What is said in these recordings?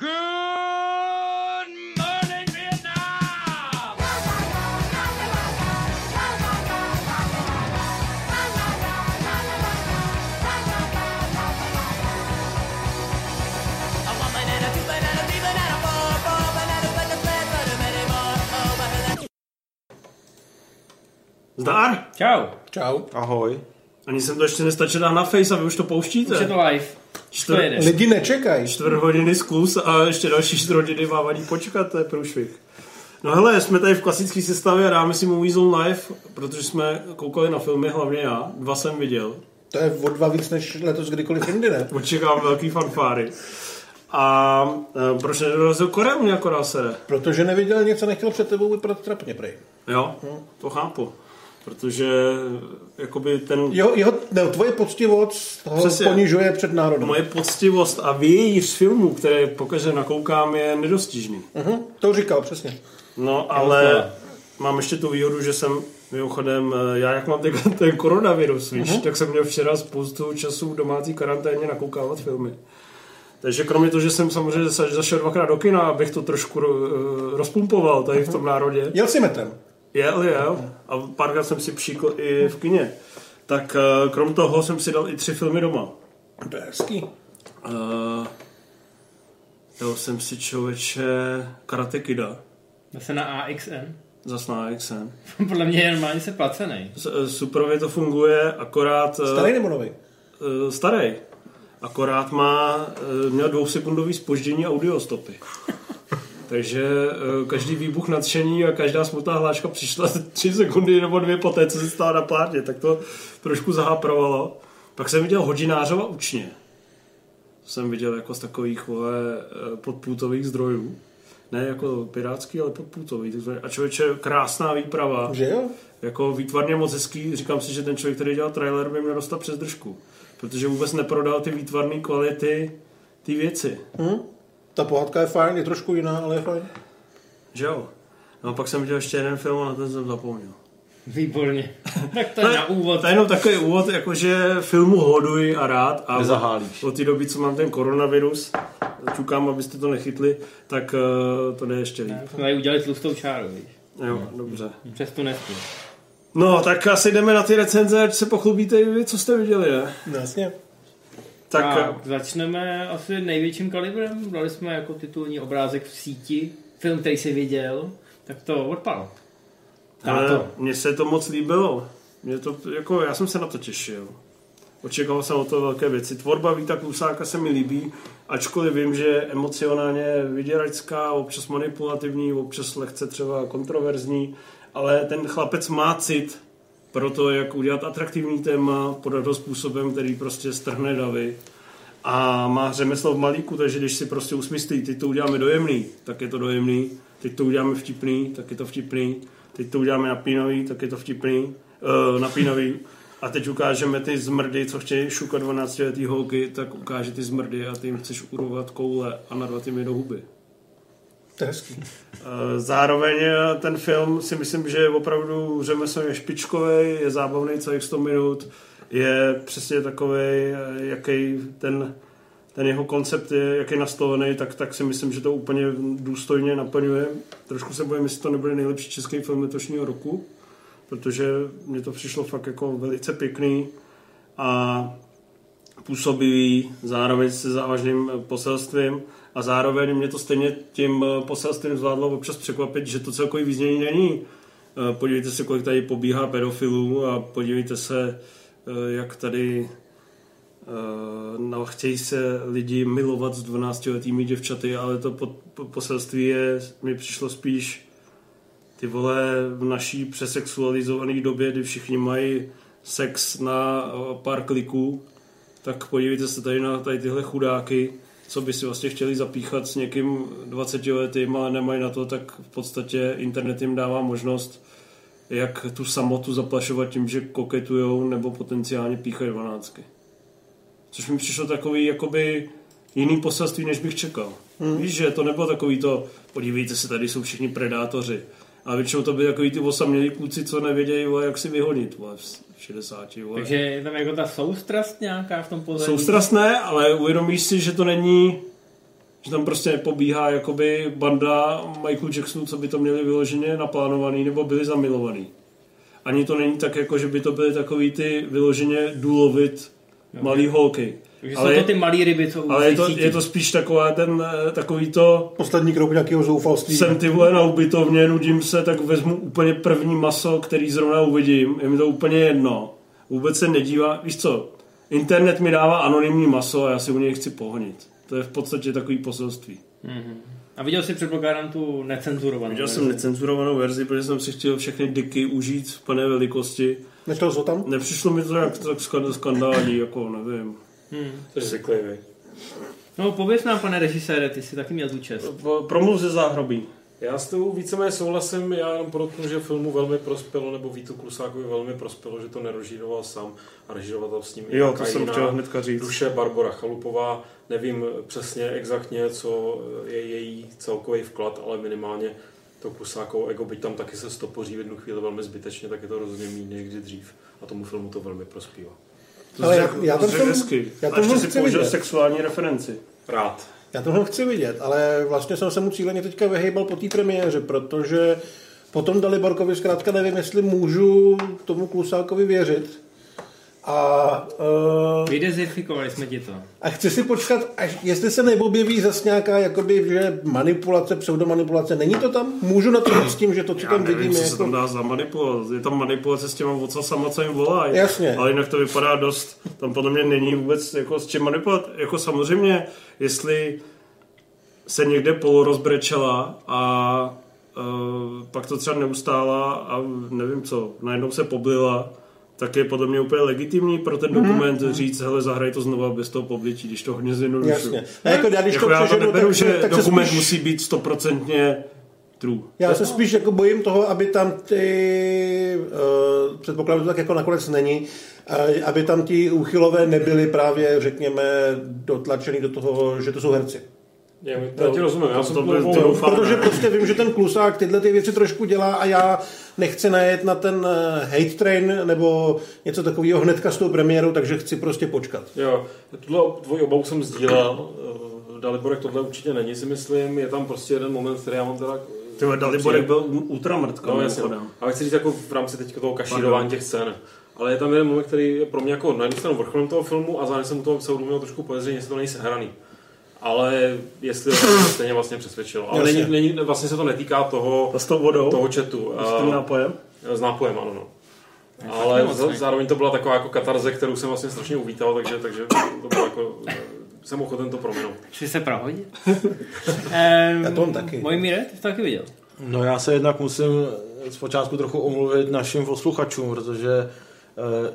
Good morning, Vietnam! A one banana, two banana, three banana, four, four bananas, but the flat, but a many more. Oh, banana. Zdar! Čau, Čau. Ahoj. Ani jsem to ještě nestačil dát na face a vy už to pouštíte. už je to live. Jede. Lidi nečekají. čtvrt hodiny zkus a ještě další čtvrt hodiny vám vadí počkat, to je průšvih. No hele, jsme tady v klasické sestavě a dáme si Movie Zone Live, protože jsme koukali na filmy, hlavně já, dva jsem viděl. To je o dva víc než letos kdykoliv jindy, ne? Očekávám velký fanfáry. A e, proč nedorazil Koreu mě jako sere? Protože neviděl něco, nechtěl před tebou vypadat trapně, prej. Jo, to chápu. Protože jakoby ten Jeho, jeho, ne, tvoje poctivost ho Přesně. ponižuje před národem. moje poctivost a vějíř filmů, které pokaže nakoukám, je nedostižný. Mhm, to říkal, přesně. No, ale mám ještě tu výhodu, že jsem mimochodem, eh, já jak mám ten, ten koronavirus, víš, tak jsem měl včera spoustu času v domácí karanténě nakoukávat filmy. Takže kromě toho, že jsem samozřejmě za- zašel dvakrát do kina, abych to trošku eh, rozpumpoval tady v tom národě, Jel si metem. Jel, jel, a párkrát jsem si příkl i v kině, tak eh, krom toho jsem si dal i tři filmy doma. To je hezký. Uh, dal jsem si člověče Karate Kida, Zase na AXN. zas na XN. Podle mě je normálně se placený. S- Superově to funguje, akorát... eh, Starý nebo nový? eh, starý. Akorát má, eh, měl dvousekundový spoždění audiostopy. Takže eh, každý výbuch nadšení a každá smutná hláška přišla tři sekundy nebo dvě poté, co se stala na plátně, tak to trošku zaháprovalo. Pak jsem viděl Hodinářova učně. To jsem viděl jako z takových vole, eh, podpůtových zdrojů. Ne jako pirátský, ale podpůtový. A člověče, krásná výprava Že jo? jako výtvarně moc hezký. Říkám si, že ten člověk, který dělal trailer, by měl dostat přes držku. Protože vůbec neprodal ty výtvarné kvality ty věci. Hm? Ta pohádka je fajn, je trošku jiná, ale je fajn. Že jo? No a pak jsem viděl ještě jeden film a na ten jsem zapomněl. Výborně. tak to je na úvod. To je jenom takový úvod, jakože filmu hoduji a rád. A Nezahálíš. Od té doby, co mám ten koronavirus, čukám, abyste to nechytli, tak uh, to jde ještě líp. Jsme tady udělali tlustou čáru, víš. Jo, dobře. Přes tu nesmí. No, tak asi jdeme na ty recenze, ať se pochlubíte i vy, co jste viděli, ne? No, jasně. Tak, Tak, eh, tak začneme asi největším kalibrem. Dali jsme jako titulní obrázek v síti. Film, který jsi viděl, tak to odpal. Ale mně se to moc líbilo. Mě to, jako, já jsem se na to těšil. Očekával jsem o to velké věci. Tvorba Víta Klusáka se mi líbí, ačkoliv vím, že je emocionálně vyděračská, občas manipulativní, občas lehce třeba kontroverzní, ale ten chlapec má cit pro to, jak udělat atraktivní téma, podat ho způsobem, který prostě strhne davy. A má řemeslo v malíku, takže když si prostě usmyslí, teď to uděláme dojemný, tak je to dojemný, teď to uděláme vtipný, tak je to vtipný, teď to uděláme napínavý, tak je to vtipný, uh, napínavý. A teď ukážeme ty zmrdy, co chtějí šukat 12 letý holky, tak ukáže ty zmrdy a ty jim chceš urovat koule a narvat jim je do huby. To je hezký. Eh, Zároveň eh, ten film si myslím, že je opravdu řemeslně špičkový, je zábavný celých 100 minut, je přesně takový, jaký ten, ten jeho koncept je, jak je nastavený, tak, tak si myslím, že to úplně důstojně naplňuje. Trošku se bojím, jestli to nebude nejlepší český film letošního roku, protože mně to přišlo fakt jako velice pěkný a působivý, zároveň se závažným eh, poselstvím a zároveň mě to stejně tím eh, poselstvím zvládlo občas překvapit, že to celkový význění není. Eh, Podívejte se, kolik tady pobíhá pedofilů a podívejte se, eh, jak tady no, chtějí se lidi milovat s 12-letými děvčaty, ale to poselství je, mi přišlo spíš ty vole v naší přesexualizované době, kdy všichni mají sex na pár kliků, tak podívejte se tady na tady tyhle chudáky, co by si vlastně chtěli zapíchat s někým 20 letým, ale nemají na to, tak v podstatě internet jim dává možnost, jak tu samotu zaplašovat tím, že koketujou nebo potenciálně píchají dvanáctky. Což mi přišlo takový jakoby jiný poselství, než bych čekal. Hmm. Víš, že to nebylo takový to, podívejte se, tady jsou všichni predátoři. A většinou to byly takový ty osamělí kluci, co nevědějí, jak si vyhonit vole, v 60. Vole. Takže je tam jako ta soustrast nějaká v tom pozadí. Soustrastné, ale uvědomíš si, že to není Že tam prostě nepobíhá jakoby banda Michael Jacksonů, co by to měli vyloženě naplánovaný nebo byli zamilovaný. Ani to není tak, jako že by to byly takový ty vyloženě důlovit malý holky. Takže jsou to ty malý ryby, co ale je to, cítí. je to spíš taková ten, eh, takový to, Poslední krok nějakého zoufalství. jsem ty vole na ubytovně, nudím se, tak vezmu úplně první maso, který zrovna uvidím, je mi to úplně jedno. Vůbec se nedívá, víš co, internet mi dává anonymní maso a já si u něj chci pohnit. To je v podstatě takový poselství. A viděl jsi předpokládám tu necenzurovanou. Viděl verzi? jsem necenzurovanou verzi, protože jsem si chtěl všechny diky užít v plné velikosti. Jsi ho tam? Nepřišlo mi to tak, tak skan- skandální, jako nevím. To je zvyklivý. No pověz nám, pane režisére, ty jsi taky měl tu čest. Po- Promluv ze záhrobí. Já s tou víceméně souhlasím, já jenom podotknu, že filmu velmi prospělo, nebo Vítu Klusákovi velmi prospělo, že to nerežíroval sám a režíroval tam s ním i Jo, to jsem chtěl hnedka říct. Duše Barbara Chalupová, nevím přesně exaktně, co je její celkový vklad, ale minimálně to Klusákovo ego, byť tam taky se stopoří v jednu chvíli velmi zbytečně, tak je to rozhodně méně někdy dřív a tomu filmu to velmi prospívá. To Ale jsi já- to film- hezky. já si chci použil vidět. sexuální referenci. Rád. Já tohle chci vidět, ale vlastně jsem se mu cíleně teďka vyhejbal po té premiéře, protože potom Daliborkovi zkrátka nevím, jestli můžu tomu Klusákovi věřit. A, uh, Vydezifikovali jsme ti to. a chci si počkat, až jestli se neobjeví zase nějaká jakoby, že manipulace, pseudomanipulace. Není to tam? Můžu na to s tím, že to, co Já tam nevím, vidím, co je se tam jako... dá za manipulace. Je tam manipulace s těma ocasama, co jim volají. Jasně. Ale jinak to vypadá dost, tam podle mě není vůbec jako s čím manipulovat. Jako samozřejmě, jestli se někde polorozbrečela a uh, pak to třeba neustála a nevím co, najednou se poblila, tak je podle mě úplně legitimní pro ten dokument mm-hmm. říct, hele, zahraj to znova bez toho poblití, když to hodně zjednodušu. Jasně. A jako já, když jako to já to neberu, tak, že tak dokument spíš... musí být stoprocentně true. Já se spíš jako bojím toho, aby tam ty, uh, že to tak jako nakonec není, uh, aby tam ti úchylové nebyli právě, řekněme, dotlačený do toho, že to jsou herci. Já, já ti rozumím, já jsem to to, by- to, to doufám. Protože prostě vím, že ten klusák tyhle ty věci trošku dělá a já nechci najet na ten eh, hate train nebo něco takového hnedka s tou premiérou, takže chci prostě počkat. Jo, tuhle tvoji obavu jsem sdílel. Eh, Daliborek tohle určitě není, si myslím. Je tam prostě jeden moment, který já mám teda... Ty vole, Daliborek byl ultramrtka. No, jasně. Ale chci říct jako v rámci teď toho kašírování těch scén. Ale je tam jeden moment, který je pro mě jako na jednu stranu vrcholem toho filmu a zároveň jsem u toho celou měl trošku podezření, jestli to není sehraný. Ale jestli to mě stejně vlastně přesvědčilo. Ale není, není, vlastně se to netýká toho, s tou vodou? toho chatu. S tím nápojem? S nápojem, ano. No. Ale za, zároveň to byla taková jako katarze, kterou jsem vlastně strašně uvítal, takže, takže to bylo jako, eh, jsem ochoten to prominout. Šli se prohodit? um, Já to mám taky. Můj míre, ty jsi to taky viděl. No já se jednak musím zpočátku trochu omluvit našim posluchačům, protože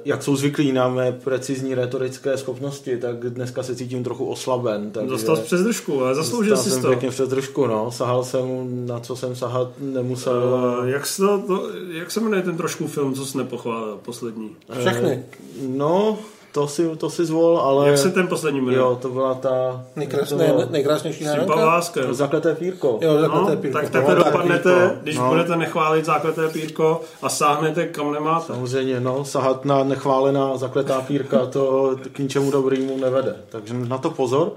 jak jsou zvyklí na mé precizní retorické schopnosti, tak dneska se cítím trochu oslaben. Takže Dostal jsi přes držku, ale zasloužil jsi jsem to. pěkně přes držku, no. Sahal jsem, na co jsem sahat nemusel. Uh, jak, se to, to, jak se jmenuje ten trošku film, co jsi nepochválil, poslední? Všechny. No, to si, to si zvol, ale... Jak se ten poslední jmenuje? Jo, to byla ta... Nejkrásné, to bylo nejkrásnější náramka. Pavláskem. Zakleté pírko. Jo, takhle No, pírko. tak No, takhle tak dopadnete, pírko. když No. budete nechválit zákleté pírko a sáhnete kam nemáte. Samozřejmě, no, sahat na nechválená zakletá pírka, to k ničemu dobrýmu nevede. Takže na to pozor.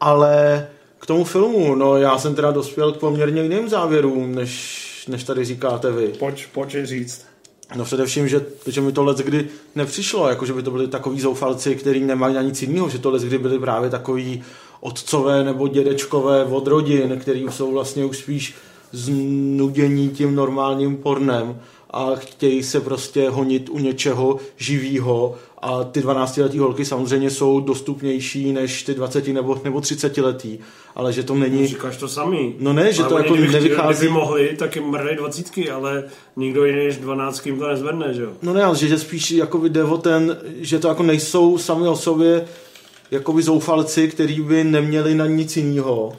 Ale k tomu filmu, no já jsem teda dospěl k poměrně jiným závěrům, než, než tady říkáte vy. Pojď, pojď říct. No především, že, že mi to kdy nepřišlo, jako že by to byli takový zoufalci, kteří nemají na nic jiného, že to kdy byli právě takový otcové nebo dědečkové od rodin, který jsou vlastně už spíš znudění tím normálním pornem a chtějí se prostě honit u něčeho živýho a ty 12-letý holky samozřejmě jsou dostupnější než ty 20 nebo, nebo 30 letý, ale že to není... Říkáš to samý. No ne, že Ale to jako kdyby nevychází- Kdyby mohli, tak jim mrdají dvacítky, ale nikdo jiný než dvanáctkým to nezvedne, že jo? No ne, ale že, že spíš jako jde o ten, že to jako nejsou sami o sobě jakoby zoufalci, který by neměli na nic jiného,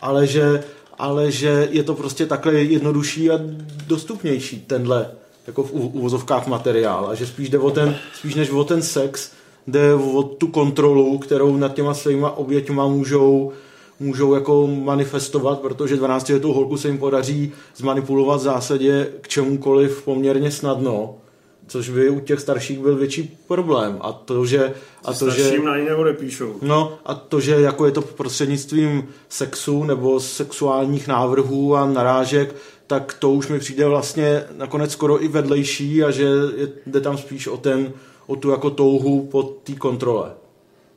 ale že, ale že je to prostě takhle jednodušší a dostupnější tenhle jako v uvozovkách materiál a že spíš jde o ten, spíš než o ten sex, jde o tu kontrolu, kterou nad těma svýma oběťma můžou můžou jako manifestovat, protože 12 letou holku se jim podaří zmanipulovat v zásadě k čemukoliv poměrně snadno, což by u těch starších byl větší problém. A to, že... A to, že na ní neodepíšou. No a to, že jako je to prostřednictvím sexu nebo sexuálních návrhů a narážek, tak to už mi přijde vlastně nakonec skoro i vedlejší a že je, jde tam spíš o ten, o tu jako touhu po té kontrole.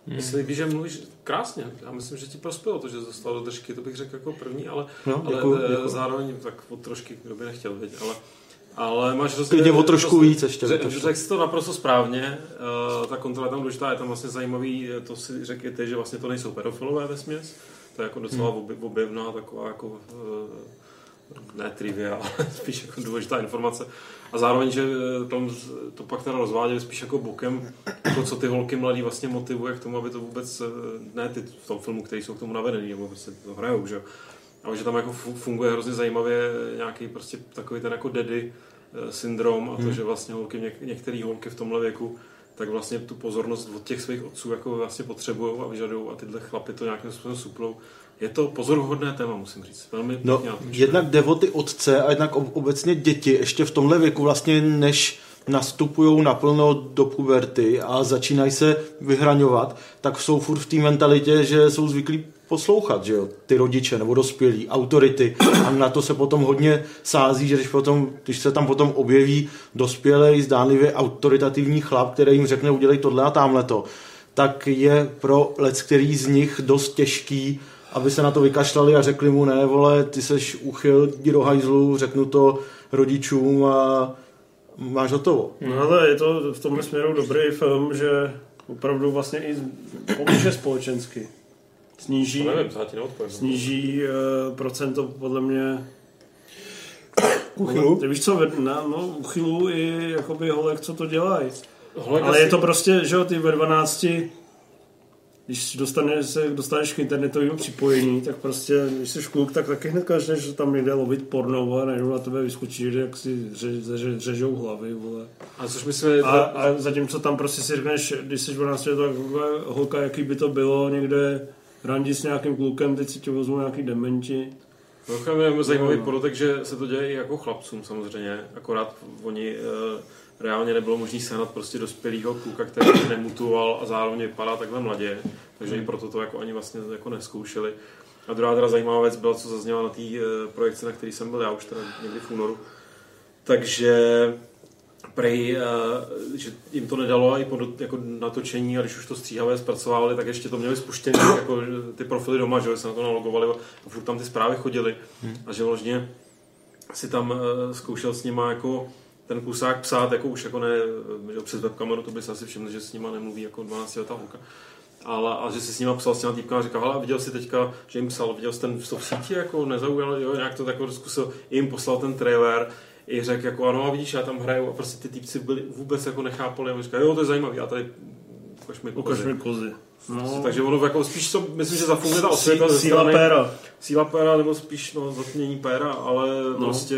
Jestli víš, že mluvíš krásně, já myslím, že ti prospělo to, že dostal do držky, to bych řekl jako první, ale, No, ale děkuju, eh, děkuju. zároveň tak o trošky, kdo by nechtěl, viď, ale, ale máš hrozně... Klidně o trošku hrozně- víc ještě, Řek, trošku. řekl jsi to naprosto správně, uh, ta kontrola je tam důležitá, je tam vlastně zajímavý, eh, to si ty, že vlastně to nejsou pedofilové ve směs, to je jako docela Hmm. hmm. objevná taková jako uh, ne trivia, ale spíš jako důležitá informace. A zároveň, že eh, tam to pak teda rozváděli spíš jako bokem, to, co ty holky mladý vlastně motivuje k tomu, aby to vůbec, eh, ne ty v tom filmu, který jsou k tomu navedený, nebo prostě to hrajou, že. Ale že tam jako fu- funguje hrozně zajímavě nějaký prostě takový ten jako daddy eh, syndrom a to, že vlastně holky, něk- některé holky v tomhle věku tak vlastně tu pozornost od těch svých otců jako vlastně potřebují a vyžadují a tyhle chlapy to nějakým způsobem suplou. Je to pozoruhodné téma, musím říct. Velmi No, jednak jde o ty otce a jednak ob- obecně děti ještě v tomhle věku vlastně než nastupují naplno do puberty a začínají se vyhraňovat, tak jsou furt v té mentalitě, že jsou zvyklí poslouchat, že jo, ty rodiče nebo dospělí, autority a na to se potom hodně sází, že když, potom, když se tam potom objeví dospělý, zdánlivě autoritativní chlap, který jim řekne udělej tohle a tamhle to, tak je pro lec, který z nich dost těžký, aby se na to vykašlali a řekli mu, ne, vole, ty seš uchyl, jdi do hajzlu, řeknu to rodičům a máš hotovo. No ale je to v tomhle směru dobrý film, že opravdu vlastně i pomůže společensky. Sníží, To nevím, sníží uh, procento podle mě Uchylu? Ty víš co, na, no, uchylů i jakoby holek, co to dělají. Holek Ale asi- je to prostě, že jo, ty ve 12, když dostaneš, se, dostaneš k internetovému připojení, tak prostě, když jsi kluk, tak taky hned že tam jde lovit porno a najednou na tebe vyskočí, že jak si ře, ře, řežou hlavy, vole. A což myslím, A, a zatímco tam prostě si řekneš, když jsi 12 let, tak holka, jaký by to bylo někde randi s nějakým klukem, teď si tě vezmou nějaký dementi. Mimochodem je zajímavý No. podotek, že se to děje i jako chlapcům samozřejmě, akorát oni e, reálně nebylo možné sehnat prostě dospělého kluka, který nemutoval a zároveň vypadá takhle mladě, takže i proto to jako ani vlastně jako neskoušeli. A druhá teda zajímavá věc byla, co zazněla na té e, projekci, na který jsem byl já už teda někdy v únoru. Takže prej, eh, že jim to nedalo i po jako natočení a když už to stříhavé zpracovávali, tak ještě to měli spuštěné jako že ty profily doma, že se na to nalogovali a furt tam ty zprávy chodily a že vlastně si tam eh, zkoušel s nima jako ten kusák psát, jako už jako ne, eh, že přes webkameru, to by se asi všiml, že s nima nemluví jako 12 letá holka. Ale, a že si s nima psal s těma týpkama a říkal, hele, viděl jsi teďka, že jim psal, viděl jsi ten v síti, jako nezaujal, jo, nějak to tak zkusil, jim poslal ten trailer, i řekl jako ano a vidíš, já tam hraju a prostě ty týpci byli vůbec jako nechápali a říkal, jo, to je zajímavý, a tady ukaž mi Ukaž kozy. mi kozy. No, Takže ono jako spíš to, myslím, že zafunguje ta osvěta ze síla strany, péra. síla péra, nebo spíš no, zatmění péra, ale no. prostě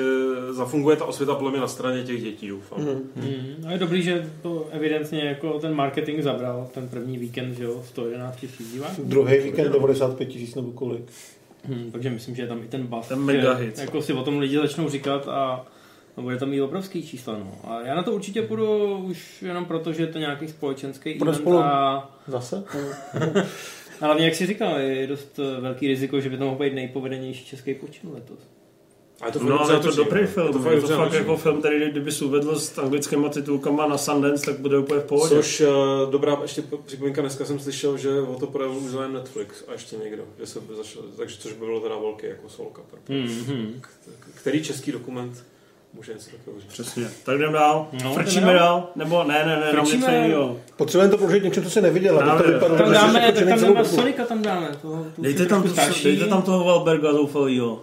zafunguje ta osvěta podle mě na straně těch dětí, doufám. Mm. Mm, no je dobrý, že to evidentně jako ten marketing zabral ten první víkend, že jo, 111 tisíc diváků. Druhý víkend 95 tisíc nebo kolik. Hmm, takže myslím, že je tam i ten buff. Ten mega hit. Jako si o tom lidi začnou říkat a no, bude tam mít obrovský čísla. No. A já na to určitě půjdu už jenom proto, že je to nějaký společenský Půjde event spolu. a Zase? a hlavně, jak si říkal, je dost velký riziko, že by to mohl být nejpovedenější český počin letos. A to No, ale je to dobrý film. Je to Je fakt, to dobře fakt jako film, který kdyby si uvedl s anglickýma titulkama na Sundance, tak bude úplně v pohodě. Což uh, dobrá ještě připomínka, dneska jsem slyšel, že o to projevil už zájem Netflix a ještě někdo, že se začal, takže což by bylo teda velký jako solka. Mm-hmm. Který český dokument může něco takového říct? Přesně. Tak jdeme dál. No, Frčíme dál. Nebo ne, ne, ne, Frčíme. Něco Potřebujeme to položit něčem, co se neviděl, aby to vypadalo, Tam dáme, tak tam dáme. Sonika, tam dáme. Toho, Dejte tam, starší. dejte tam toho Valberga zoufalýho.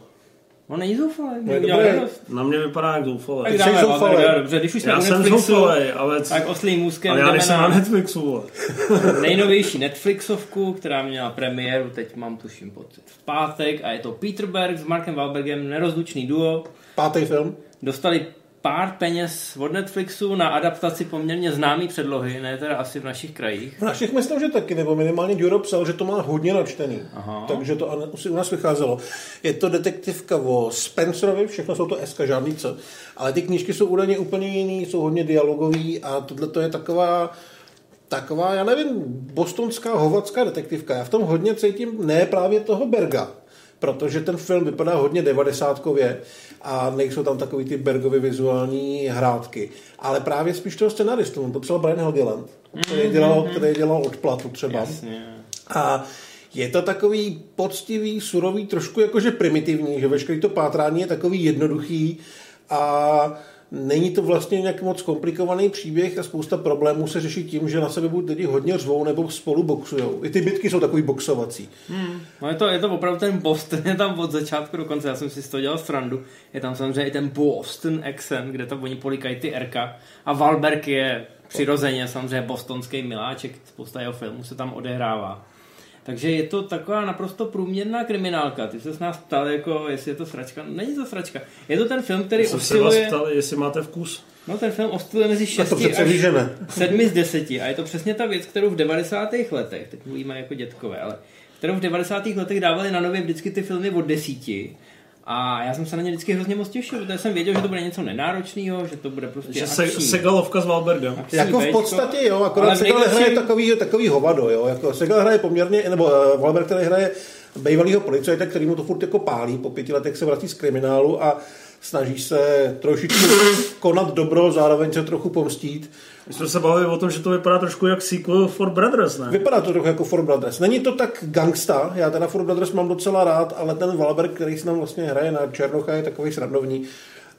On není zoufalý, No je udělal dobrý. radost. Na mě vypadá jak zoufalý. Tak Ty dáme zoufalý. dobře, když už jsme Já jsem zoufalý, ale, tak oslým můzkem ale já nejsem na na Netflixu. vole. nejnovější Netflixovku, která měla premiéru, teď mám tuším pocit, v pátek a je to Peter Berg s Markem Wahlbergem, nerozlučný duo. Pátý film. Dostali pár peněz od Netflixu na adaptaci poměrně známý předlohy, ne teda asi v našich krajích. V našich myslím, že taky, nebo minimálně Duro psal, že to má hodně načtený. Aha. Takže to an- si u nás vycházelo. Je to detektivka o Spencerovi, všechno jsou to SK, žádný co. Ale ty knížky jsou údajně úplně jiný, jsou hodně dialogový a tohle to je taková taková, já nevím, bostonská, hovadská detektivka. Já v tom hodně cítím ne právě toho Berga, protože ten film vypadá hodně devadesátkově a nejsou tam takový ty Bergovy vizuální hrátky. Ale právě spíš toho scenaristu, on to psal Brian Helgeland, který dělal, který dělal odplatu třeba. Jasně. A je to takový poctivý, surový, trošku jakože primitivní, že veškerý to pátrání je takový jednoduchý a není to vlastně nějak moc komplikovaný příběh a spousta problémů se řeší tím, že na sebe buď lidi hodně řvou nebo spolu boxujou. I ty bitky jsou takový boxovací. No je to, je to opravdu ten Boston, je tam od začátku do konce, já jsem si z toho dělal srandu. Je tam samozřejmě i ten Boston accent, kde tam oni polikají ty Rka. A Valberg je přirozeně samozřejmě bostonský miláček, spousta jeho filmů se tam odehrává. Takže je to taková naprosto průměrná kriminálka. Ty se s nás ptal, jako, jestli je to sračka. Není to sračka. Je to ten film, který Jsem se vás osciluje... ptal, jestli máte vkus. No ten film osciluje mezi A 6 to přece ví, že ne. 7 z 10. A je to přesně ta věc, kterou v 90. letech, teď mluvíme jako dětkové, ale kterou v 90. letech dávali na nově vždycky ty filmy od desíti. A já jsem se na ně vždycky hrozně moc těšil, protože jsem věděl, že to bude něco nenáročného, že to bude prostě Že se, akční. Segalovka s Valbergem. Akční Jako v podstatě jo, Ale akorát Segal hraje takový, takový hovado, jo. Jako Segal hraje poměrně, nebo uh, Valberg který hraje bývalýho policajta, který mu to furt jako pálí, po pěti letech se vrací z kriminálu a snaží se trošičku konat dobro, zároveň se trochu pomstít. My jsme se bavili o tom, že to vypadá trošku jak sequel for Brothers, ne? Vypadá to trochu jako Four Brothers. Není to tak gangsta, já teda Four Brothers mám docela rád, ale ten Valberg, který se nám vlastně hraje na Černocha, je takový srandovní.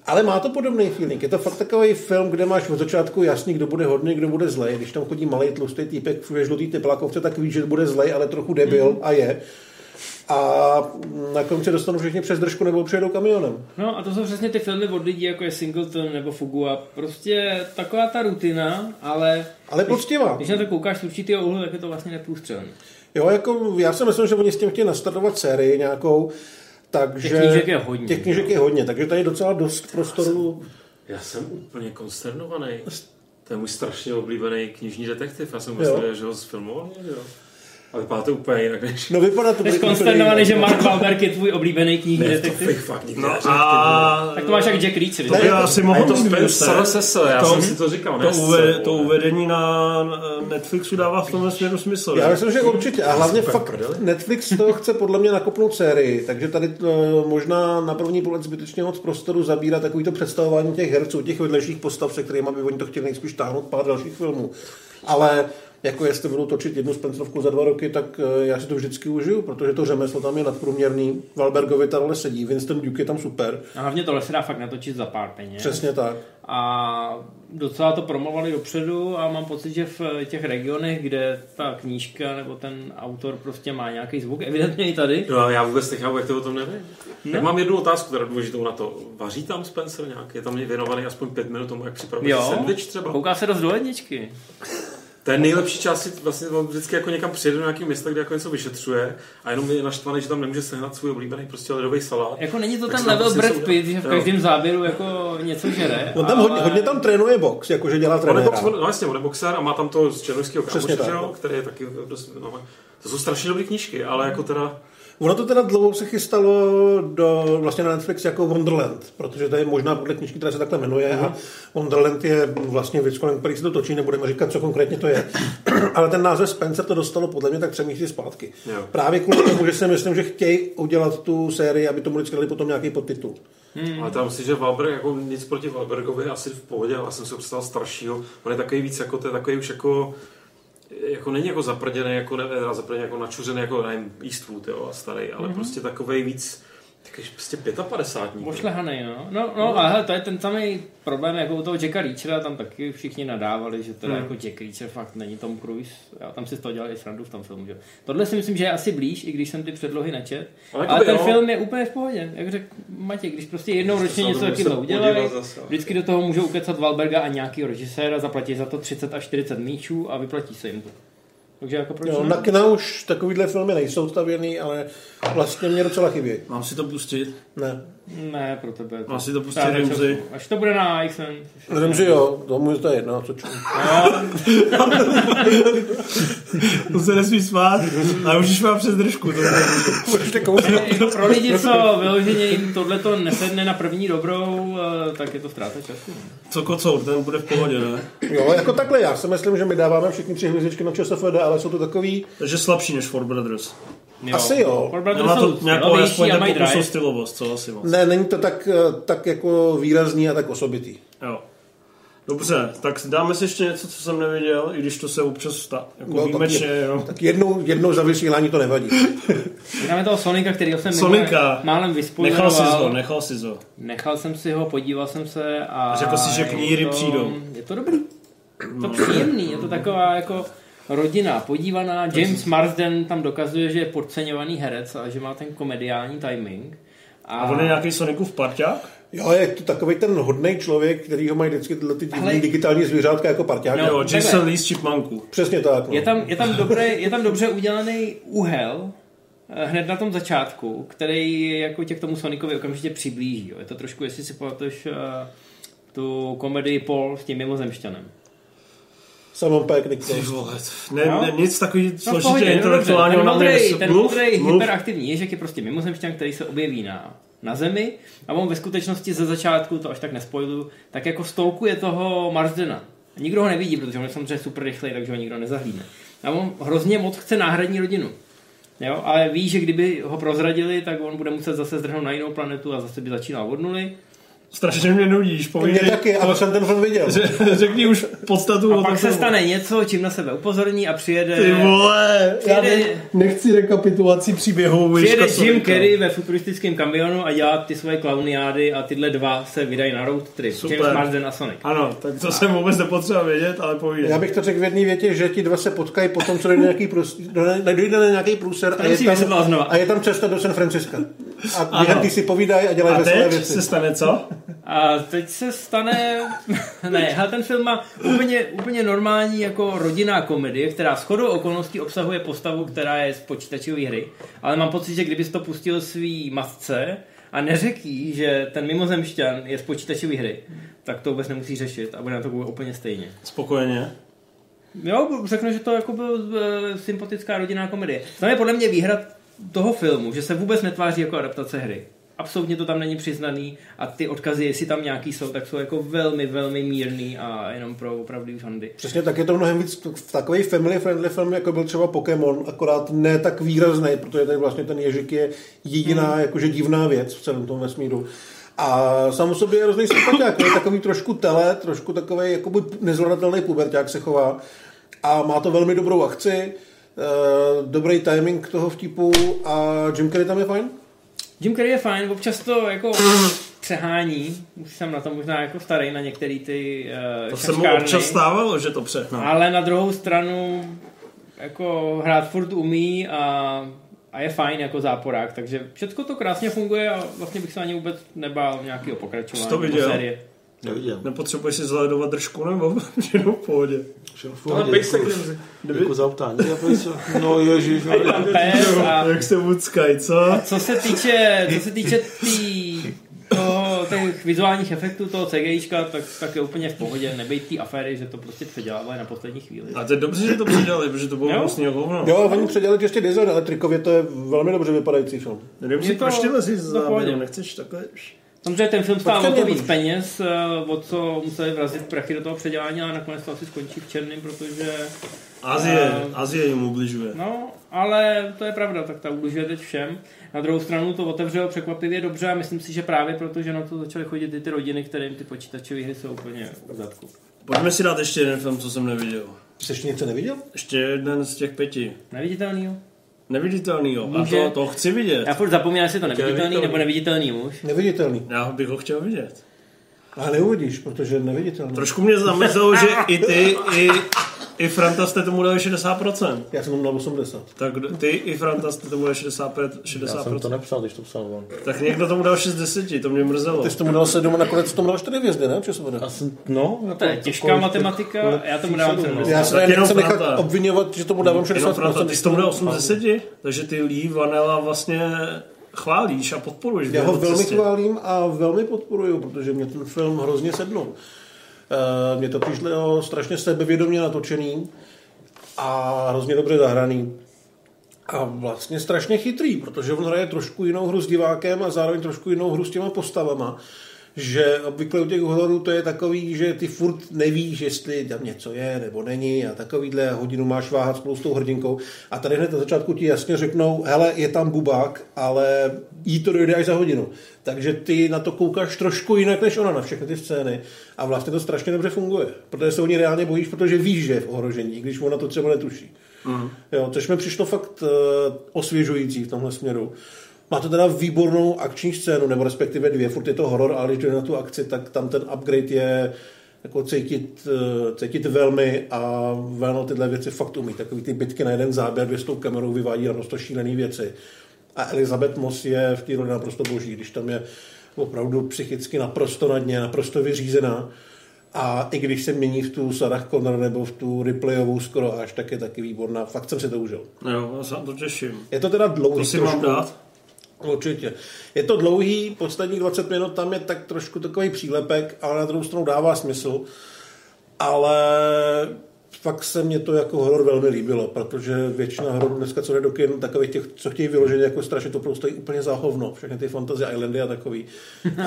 Ale má to podobný feeling. Je to fakt takový film, kde máš od začátku jasný, kdo bude hodný, kdo bude zlej. Když tam chodí malý tlustý týpek ve žlutý teplákovce, tak víš, že bude zlej, ale trochu debil a je. A na konci dostanou všichni přes držku nebo přijedou kamionem. No a to jsou přesně ty filmy od lidí, jako je Singleton nebo Fugu a prostě taková ta rutina, ale Ale poctivá. když na to koukáš z určitého úhlu, tak je to vlastně neprůstřelný. Jo, jako já si myslím, že oni s tím chtějí nastartovat sérii nějakou, takže... Těch knížek je hodně. Těch knížek je hodně, takže tady je docela dost prostoru. Já jsem úplně konsternovaný. To je můj strašně oblíbený knižní detektiv. Já jsem myslel, že ho zfilmoval někdo. A vypadá to úplně jinak, než... No vypadá to... Konsternovaný, jinak. že Mark Wahlberg je tvůj oblíbený Ne, to detektiv? bych fakt nikdy No a... Tak to máš jak Jack Reacher. To by asi mohl to? Cecil, já To- jsem si to říkal? To, Cecil, to uvedení na Netflixu dává v tomhle směru smysl. Já myslím, že určitě. A hlavně Super, fakt prdeli. Netflix to chce podle mě nakopnout sérii, takže tady to, možná na první pohled zbytečně moc prostoru zabírá takovýto představování těch herců, těch vedlejších postav, se kterými by oni to chtěli nejspíš táhnout pár dalších filmů. Ale jako jestli budou točit jednu Spencerovku za dva roky, tak eh, já si to vždycky užiju, protože to řemeslo tam je nadprůměrný. Valbergovi ta role sedí, Winston Duke je tam super. A hlavně tohle se dá fakt natočit za pár peněz. Přesně tak. A docela to promovali dopředu a mám pocit, že v těch regionech, kde ta knížka nebo ten autor prostě má nějaký zvuk, evidentně i tady, No, já vůbec nechápu, jak to o tom nevím. Ne? Tak mám jednu otázku, teda důležitou na to. Vaří tam Spencer nějak? Je tam věnovaný aspoň pět minut tomu, jak připravuje jo, sandwich třeba? kouká se dost do ledničky. To je nejlepší část, si vlastně on vždycky jako někam přijede do nějakého města, kde jako něco vyšetřuje a jenom je naštvaný, že tam nemůže sehnat svůj oblíbený prostě ledový salát. Jako není to Tak ten level Brad Pitt, že v každém záběru jako něco žere. On tam ale... hodně, hodně tam trénuje box, jakože dělá On je, trenéra. box, no jasně, on je boxer a má tam to z černovského kámoše, že který je taky dost, no, to jsou strašně dobré knížky, ale jako teda, Ono to teda dlouho se chystalo do, vlastně na Netflix jako Wonderland, protože to je možná podle knižky, která se takhle jmenuje a Wonderland je vlastně věc, kolem který se to točí, nebudeme říkat, co konkrétně to je. Ale ten název Spencer to dostalo podle mě tak tři měsíce zpátky. Jo. Právě kvůli tomu, že si myslím, že chtějí udělat tu sérii, aby tomu vždycky dali potom nějaký podtitul. hmm. ale tam si, že Valberg, jako nic proti Valbergovi, asi v pohodě, ale já jsem ho představil staršího, on je takový víc, jako to je takový už jako, jako není jako zaprděný, jako ne, zaprděný, jako načuřený, jako nevím, Eastwood, jo, a starý, ale mm-hmm. prostě takový víc, takový prostě 55. Ošlehaný, no. No, no ale hele, to je ten samý problém, jako u toho Jacka Reachera, tam taky všichni nadávali, že teda Hmm. jako Jack Reacher fakt není Tom Cruise. Já tam si z toho dělal i srandu v tom filmu, že? Tohle si myslím, že je asi blíž, i když jsem ty předlohy nečet. Ale Ale, jakoby ten jo. film je úplně v pohodě. Jak řekl Matěj, když prostě jednou ročně něco to takového udělají, ale- vždycky do toho můžou ukecat Valberga a nějaký režiséra, zaplatí za to 30 až 40 míčů a vyplatí se jim to. Takže jako proč Jo, ne? na kina už takovýhle filmy nejsou stavěný, ale vlastně mě docela chybí. Mám si to pustit? Ne. Ne, pro tebe. To pustit Ztráta Rimzy. času. Až to bude na XN. Remzi jo, tomu je to jedno, co ču. To se nesmí smát, ale už mám přes držku. To. Jako pro lidi, co vyloženě jim tohleto nesedne na první dobrou, eh, tak je to ztráta času. co kocour, ten bude v pohodě, ne? Jo, jako takhle, já si myslím, že my dáváme všichni tři hvězdičky na ČSFD, ale jsou to takový, Takže slabší než Four Brothers. Asi jo. Brothers Nemá jsou to nějakou aspoň drive. stylovost, co asi moc. ne, není to tak, eh, tak jako výrazný a tak osobitý. Jo. Dobře, tak dáme si ještě něco, co jsem neviděl, i když to se občas stá, jako No, výjimečně, je- jo. Tak jednou, jednou za vysílání to nevadí. Máme toho Sonika, který jsem Sonika. málem Nechal vyspojenoval. si ho, nechal si ho. Nechal jsem si ho, podíval jsem se a... Řekl jsi, že je kníry to, přijdou. Je to dobrý. Je to příjemný, je to taková jako rodina podívaná. James Marsden tam dokazuje, že je podceňovaný herec a že má ten komediální timing. A, A on je nějaký Sonicův parťák? Jo, je to takový ten hodný člověk, který ho mají vždycky tyhle ty divný Ale- digitální zvířátka jako parťák. No. Jo. Jason Lee z Chipmunku. Přesně tak. No. je, tam, je, tam dobré, je tam dobře udělaný úhel, eh, hned na tom začátku, který jako tě k tomu Sonicovi okamžitě přiblíží. Jo. Je to trošku, jestli si pamatuješ uh, tu komedii Paul s tím mimozemšťanem. Simon Peck, Nick Ty vole, ne, No. ne, nic takový No, složitě no, intelektuálního na ten modrý, nes- ten mluv, modrý mluv. hyperaktivní ježek je prostě mimozemšťan, který se objeví na, na zemi a on ve skutečnosti ze začátku, to až tak nespojluju, tak jako stolkuje toho Marsdena. Nikdo ho nevidí, protože on je samozřejmě super rychlej, takže ho nikdo nezahlídne. A on hrozně moc chce náhradní rodinu. Jo, ale ví, že kdyby ho prozradili, tak on bude muset zase zdrhnout na jinou planetu a zase by začínal od nuly. Strašně mě nudíš, Mě povídej. taky, ale jsem ten film viděl. Řekni už podstatu. A o pak tom se stane něco, čím na sebe upozorní a přijede... Ty vole, já Přijede- ne, nechci rekapitulaci příběhu. Přijede Jim. Carrey ve futuristickém kamionu a dělá ty svoje klauniády a tyhle dva se vydají na road trip. Super. James Marsden a Sonic. Ano, tak to jsem vůbec nepotřeboval vědět, ale povídej. Já bych to řekl v jedné větě, že ti dva se potkají potom, co dojde na nějaký, průs, do- dojde na nějaký průser a je, tam, znova. a je tam cesta do San Francisca. A během ty si povídají a dělají A veselé teď věci. se stane co? A teď se stane... ne, ten film má úplně, úplně normální jako rodinná komedie, která shodou okolností obsahuje postavu, která je z počítačové hry. Ale mám pocit, že kdybys to pustil svý matce a neřekl jí, že ten mimozemšťan je z počítačové hry, tak to vůbec nemusí řešit a bude na to úplně stejně. Spokojeně. Jo, řeknu, že to jako byl e, sympatická rodinná komedie. Tam je podle mě výhra toho filmu, že se vůbec netváří jako adaptace hry. Absolutně to tam není přiznaný a ty odkazy, jestli tam nějaký jsou, tak jsou jako velmi, velmi mírný a jenom pro opravdový fandy. Přesně tak je to mnohem víc takový family friendly film, jako byl třeba Pokémon, akorát ne tak výrazný, protože tady vlastně ten ježik je jediná Hmm. jakože divná věc v celém tom vesmíru. A sám o sobě je hrozný sympatiák, je takový trošku tele, trošku takový jakoby nezvladatelný puberták se chová a má to velmi dobrou akci, eh, dobrý timing toho vtipu a Jim Carrey tam je fajn? Jim Carrey je fajn, občas to jako přehání, už jsem na to možná jako starý na některé ty uh, To se mu občas stávalo, že to přehnal. Ale na druhou stranu jako hrát furt umí a, a je fajn jako záporák, takže všechno to krásně funguje a vlastně bych se ani vůbec nebál nějakého pokračování to viděl? série. Neviděl. Nepotřebuješ si zhledovat držku nebo jenom v pohodě. Všechno v Ale pohodě, pejsek děkuji. nemůže. Děkuji za ptání. Já pejsek. No ježiš. A je tam pes a Jak se muckaj, co? co se týče, co se týče tý, toho, těch vizuálních efektů toho CGIčka, tak, tak je úplně v pohodě. Nebejt té aféry, že to prostě předělávají na poslední chvíli. A to je dobře, že to předělali, protože to bylo Jo. vlastně hovno. Jo, oni předělali ještě design, ale trikově to je velmi dobře vypadající film. Nevím si, proč ty za v pohodě. záběrem, nechceš takhle... Samozřejmě ten film stál o to víc peněz, eh, o co museli vrazit prachy do toho předělání, ale nakonec to asi skončí v černém, protože... Azie, Eh, Azie jim ubližuje. No, ale to je pravda, tak ta ubližuje teď všem. Na druhou stranu to otevřelo překvapivě dobře a myslím si, že právě proto, že na to začaly chodit i ty rodiny, kterým ty počítačové hry jsou úplně v zadku. Pojďme si dát ještě jeden film, co jsem neviděl. Jsi ještě něco neviděl? Ještě jeden z těch pěti. Neviditelný, jo? Neviditelnýho. A Může- to, to chci vidět. Já furt zapomínám, jestli je to neviditelný neviditelný. nebo neviditelný muž. Neviditelný. Já bych ho chtěl vidět. Ale neuvidíš, protože je neviditelný. Trošku mě zamrzelo, že i ty, i, i Franta jste tomu dali 60%. Já jsem tomu dal 80. Tak ty i Franta jste tomu dali 65%, Já jsem to 60%. nepsal, když to psal on. Tak někdo tomu dal 6 z 10, to mě mrzelo. Ty jsi tomu dal 7 a nakonec jsi tomu dal 4 hvězdy, ne? Já jsem, no, jako, To je těžká takových matematika, já tomu dávám lepších 70. Já Tak se tady jenom nechci nechat obvinovat, že tomu dávám Jenom Franta, 60%. ty jsi tomu dal 8 z 10, takže ty Lee Vanilla vlastně chválíš a podporuješ. Já ho velmi cestě. chválím a velmi podporuju, protože mě ten film hrozně sednul. Uh, mě to přišlo strašně sebevědomě natočený a hrozně dobře zahraný. A vlastně strašně chytrý, protože on hraje trošku jinou hru s divákem a zároveň trošku jinou hru s těma postavama. Že obvykle u těch hororů to je takový, že ty furt nevíš, jestli tam něco je nebo není a takovýhle hodinu máš váhat spolu s tou hrdinkou. A tady hned na začátku ti jasně řeknou, hele, je tam bubák, ale jí to dojde až za hodinu. Takže ty na to koukáš trošku jinak než ona na všechny ty scény. A vlastně to strašně dobře funguje. Protože se o ní reálně bojíš, protože víš, že je v ohrožení, když ona to třeba netuší. Mm. Jo, což mi přišlo fakt uh, osvěžující v tomhle směru. Má to teda výbornou akční scénu, nebo respektive dvě, furt je to horor, ale když jde na tu akci, tak tam ten upgrade je jako cítit, eh, cítit velmi a Vano tyhle věci fakt umí. Takový ty bitky na jeden záběr, kde s tou kamerou vyvádí naprosto šílené věci. A Elizabeth Moss je v té roli naprosto boží, když tam je opravdu psychicky naprosto na dně, naprosto vyřízená. A i když se mění v tu Sarah Connor nebo v tu Ripleyovou skoro až, tak je taky výborná. Fakt jsem si to užil. Jo, já se to těším. Je to teda dlouhý To si mám dát? Určitě. Je to dlouhý, posledních 20 minut tam je tak trošku takový přílepek, ale na druhou stranu dává smysl. Ale fakt se mě to jako horor velmi líbilo, protože většina hororů dneska, co jde do kin, takových těch, co chtějí vyloženě jako strašně, to prostě úplně za hovno. Všechny ty Fantasy Islandy a takový.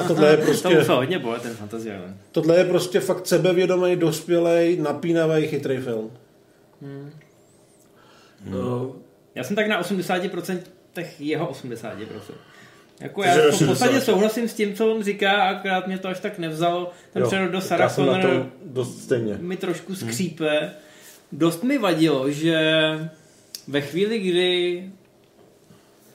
A tohle je To prostě, musel hodně bolet, ten Fantasy Island. tohle je prostě fakt sebevědomý, dospělej, napínavý, chytrý film. No, Já jsem tak na 80% těch jeho 80%. Jako já v podstatě 80. souhlasím s tím, co on říká, akorát mě to až tak nevzalo. Ten přerod do Sarah Connor dost stejně. mi trošku skřípe. Dost mi vadilo, že ve chvíli, kdy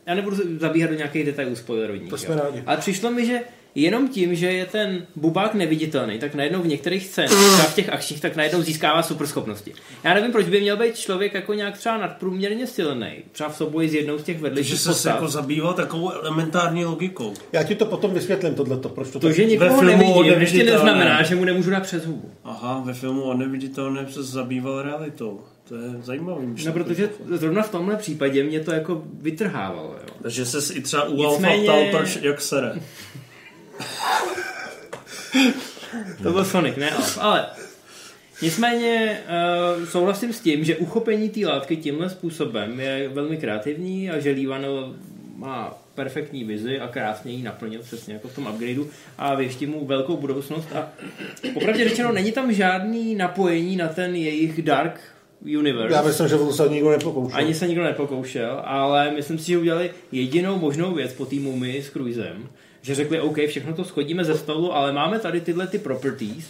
já nebudu zabíhat do nějakých detailů spoilerovních. To jsme jo. rádi. Ale přišlo mi, že jenom tím, že je ten bubák neviditelný, tak najednou v některých scénách, třeba v těch akčních, tak najednou získává superschopnosti. Já nevím, proč by měl být člověk jako nějak třeba nadprůměrně silný, třeba v souboji s jednou z těch že vedlejších se postav. jako zabýval takovou elementární logikou. Já ti to potom vysvětlím, tohleto, proč to, To, tak... že filmu nevidím, ještě neznamená, že mu nemůžu dát přes hubu. Aha, ve filmu on neviditelně se zabýval realitou. To je zajímavý. No, protože zrovna v tomhle případě mě to jako vytrhávalo. Jo. Takže se i třeba u Nicméně- Alfa ptal, proč, jak sere. To byl Sonic, ne Alf. Ale nicméně uh, souhlasím s tím, že uchopení té látky tímhle způsobem je velmi kreativní a že Lívano má perfektní vizi a krásně ji naplnil přesně jako v tom upgradeu a věští mu velkou budoucnost a popravdě řečeno není tam žádný napojení na ten jejich Dark Universe. Já myslím, že to se nikdo nepokoušel. Ani se nikdo nepokoušel, ale myslím si, že udělali jedinou možnou věc po té mumii s Cruisem, že řekli, OK, všechno to schodíme ze stolu, ale máme tady tyhle ty properties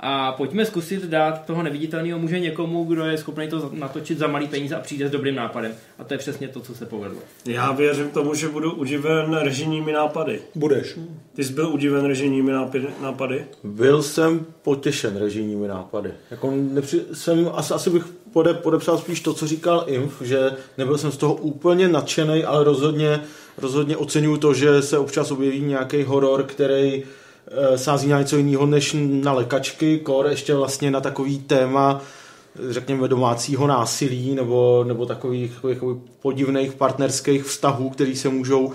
a pojďme zkusit dát toho neviditelného muže někomu, kdo je schopný to natočit za malý peníze a přijde s dobrým nápadem. A to je přesně to, co se povedlo. Já věřím tomu, že budu udiven režijními nápady. Budeš. Ty jsi byl udiven režijními nápady-? Byl jsem potěšen režijními nápady. Jako nepři, jsem, asi, asi bych pode, podepsal spíš to, co říkal Inf, že nebyl jsem z toho úplně nadšený, ale rozhodně, rozhodně oceňuju to, že se občas objeví nějaký horor, který e, sází na něco jiného než na lekačky, kor ještě vlastně na takový téma řekněme domácího násilí nebo, nebo takových, takových, podivných partnerských vztahů, který se můžou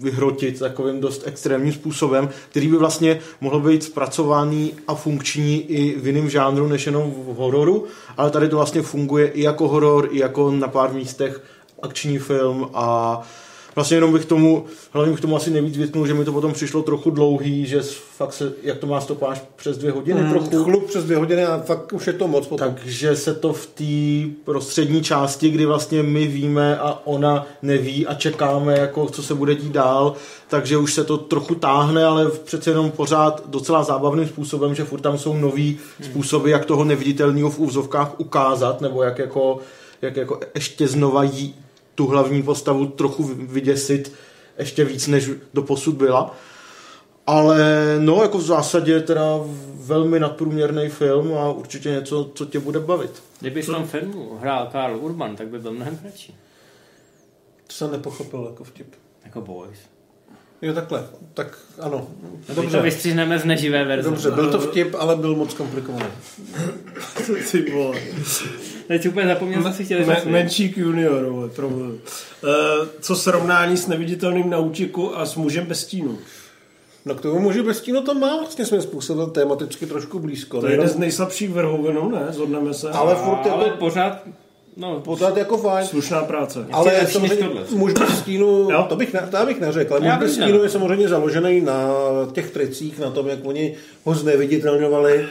vyhrotit takovým dost extrémním způsobem, který by vlastně mohl být zpracovaný a funkční i v jiném žánru než jenom v hororu, ale tady to vlastně funguje i jako horor, i jako na pár místech akční film a Vlastně jenom bych tomu, hlavně bych tomu asi nejvíc vytknul, že mi to potom přišlo trochu dlouhý, že fakt se, jak to má stopáž přes dvě hodiny mm, trochu. Chlup přes dvě hodiny a fakt už je to moc potom. Takže se to v té prostřední části, kdy vlastně my víme a ona neví a čekáme, jako co se bude dít dál, takže už se to trochu táhne, ale přece jenom pořád docela zábavným způsobem, že furt tam jsou nový způsoby, jak toho neviditelného v úvzovkách ukázat, nebo jak jako, jak jako ještě znova jí tu hlavní postavu trochu vyděsit ještě víc, než do posud byla. Ale no, jako v zásadě teda velmi nadprůměrný film a určitě něco, co tě bude bavit. Kdyby v tom filmu hrál Karl Urban, tak by byl mnohem kratší. To jsem nepochopil jako vtip. Jako Boys. Jo, takhle. Tak ano. No to Dobře. vystřihneme z neživé verze. Dobře, byl to vtip, ale byl moc komplikovaný. Ty vole. Teď úplně zapomněl, co si chtěli Me, říct. menšík junior, vole, problém. Uh, co srovnání s neviditelným na útěku a s mužem bez stínu? No k tomu muži bez stínu to má vlastně svým způsobem tematicky trošku blízko. To je jeden z nejslabších vrhovinů, ne? Zhodneme se. Ale furt Ale jako, pořád, no, pořád jako fajn. Slušná práce. Ale než samozřejmě tohle. muž bez stínu, Jo. to bych, ne, to bych neřekl, ale Já muž bez vím, že stínu je samozřejmě založený na těch tricích, na tom, jak oni ho zneviditelňovali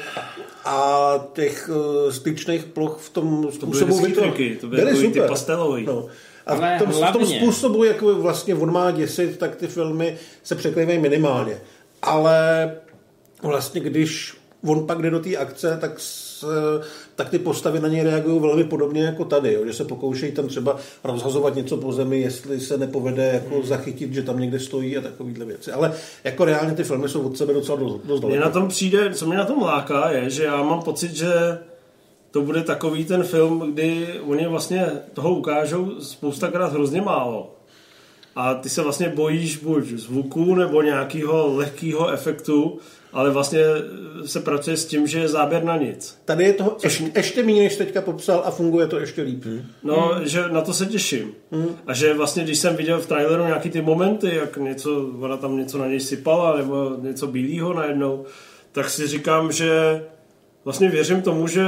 a těch uh, styčných ploch v tom To byly způsobu vytvoř- triky, to byly takový ty pastelový. No. A Ale v tom, v tom hlavně- způsobu, jak vlastně on má děsit, tak ty filmy se překlívají minimálně. Ale vlastně, když on pak jde do té akce, tak, s, tak ty postavy na něj reagují velmi podobně jako tady, jo? že se pokoušejí tam třeba rozhazovat něco po zemi, jestli se nepovede jako zachytit, že tam někde stojí a takovéhle věci. Ale jako reálně ty filmy jsou od sebe docela dost, dost Mně na tom přijde, co mě na tom láká, je, že já mám pocit, že to bude takový ten film, kdy oni vlastně toho ukážou spoustakrát hrozně málo. A ty se vlastně bojíš buď zvuku nebo nějakého lehkého efektu, ale vlastně se pracuje s tím, že je záběr na nic. Tady je toho ještě, ještě méně, než teďka popsal a funguje to ještě líp. No, hmm. že na to se těším. Hmm. A že vlastně, když jsem viděl v traileru nějaký ty momenty, jak něco, ona tam něco na něj sypala, nebo něco bílého najednou, tak si říkám, že vlastně věřím tomu, že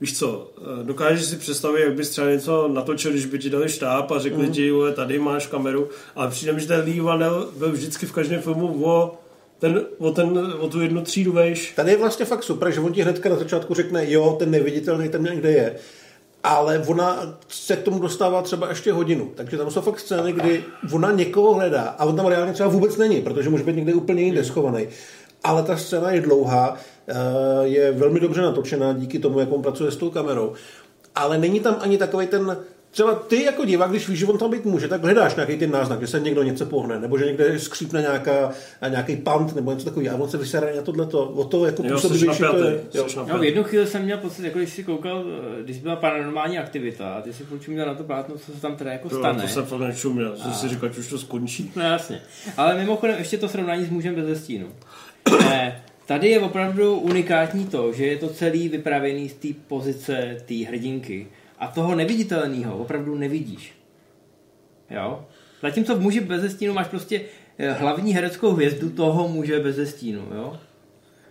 Víš co, eh, dokážeš si představit, jak bys třeba něco natočil, když by ti dali štáb a řekli mm. ti, "Ule, tady máš kameru, ale přijde mi, že ten Lee Vanel byl vždycky v každém filmu o, ten, o, ten, o tu jednu třídu vejš. Tady je vlastně fakt super, že on ti hnedka na začátku řekne, jo, ten neviditelný tam někde je. Ale ona se k tomu dostává třeba ještě hodinu. Takže tam jsou fakt scény, kdy ona někoho hledá a on tam reálně třeba vůbec není, protože může být někde úplně jinde schovaný. Ale ta scéna je dlouhá, je velmi dobře natočená díky tomu, jak on pracuje s tou kamerou. Ale není tam ani takový ten Třeba ty jako divák, když víš, že on tam být může, tak hledáš nějaký ten náznak, že se někdo něco pohne, nebo že někde skřípne nějaká, nějaký pant, nebo něco takového. A on se vysere na tohleto. O to jako působivější to je. Jo. jsi No, v jednu chvíli jsem měl pocit, jako když si koukal, eh, když byla paranormální aktivita, a ty si furt měl na to plátno, co se tam teda jako To, stane. to jsem fakt nečuměl, jsem si říkal, že už to skončí. No jasně. Ale mimochodem ještě to srovnání s mužem bez stínu. Tady je opravdu unikátní to, že je to celý vypravěný z té pozice té hrdinky. A toho neviditelného opravdu nevidíš. Jo? Zatímco v muži bez stínu máš prostě eh, hlavní hereckou hvězdu toho muže bez stínu. Jo?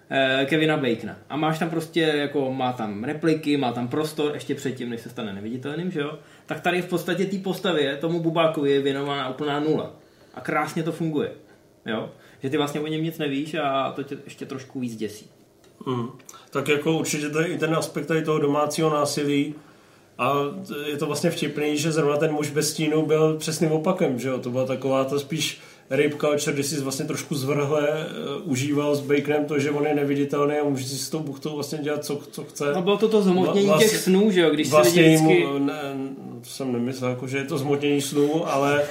Eh, Kevina Bacona. A máš tam prostě, jako má tam repliky, má tam prostor, ještě předtím, než se stane neviditelným, že jo? Tak tady v podstatě té postavě, tomu Bubákovi je věnována úplná nula. A krásně to funguje. Jo? Že ty vlastně o něm nic nevíš a to tě ještě trošku víc děsí. Mm. Tak jako určitě to je i ten aspekt tady toho domácího násilí a je to vlastně vtipný, že zrovna ten muž bez stínu byl přesným opakem, že jo? To byla taková to spíš rape culture, kdy si vlastně trošku zvrhle uh, užíval s Baconem to, že on je neviditelný a může si s tou buchtou vlastně dělat, co, co chce. No bylo to to zhmotnění Vla- těch snů, že jo? Když si vlastně lidi vždycky... mu, ne, to jsem nemyslel, jako, že je to zmotnění snů, ale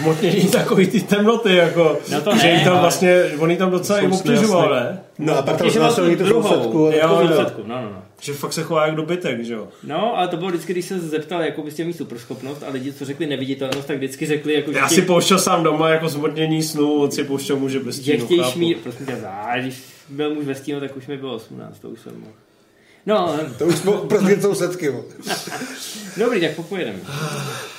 zmotnění takový ty temnoty, jako, No to že ne, jí tam ale- vlastně, on tam docela i obtěžoval, ne? No a pak tam znásilní tu sousedku. Jo, no. Výsledku, No, no, no. Že fakt se chová jak dobytek, že jo? No, ale to bylo vždycky, když se zeptal, jako byste mít superschopnost a lidi, co řekli neviditelnost, tak vždycky řekli, jako, že, Já si pouštěl sám doma jako zmotnění snů, on si pouštěl muže bez že stínu, chtějí chápu. šmír, prosím tě, a když byl muž ve stínu, tak už mi bylo 18, to už jsem mohl. No, To už jsme prostě sousedky. dobrý, tak popojedeme.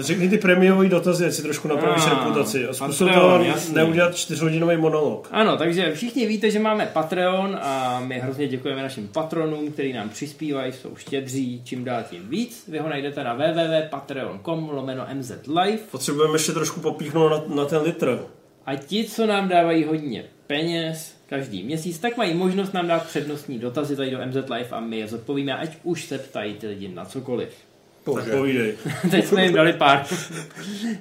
Řekni ty prémiový dotazy, ať si trošku napravíš Ah, reputaci. A zkus to neudělat čtyřhodinový monolog. Ano, takže všichni víte, že máme Patreon a my hrozně děkujeme našim patronům, kteří nám přispívají, jsou štědří, čím dál tím víc. Vy ho najdete na www.patreon.com lomeno mzlive Potřebujeme ještě trošku popíchnout na, na ten litr. a ti, co nám dávají hodně peněz každý měsíc, tak mají možnost nám dát přednostní dotazy tady do MZ Live a my je zodpovíme, ať už se ptají ty lidi na cokoliv. Bože. povídej. teď jsme jim dali pár.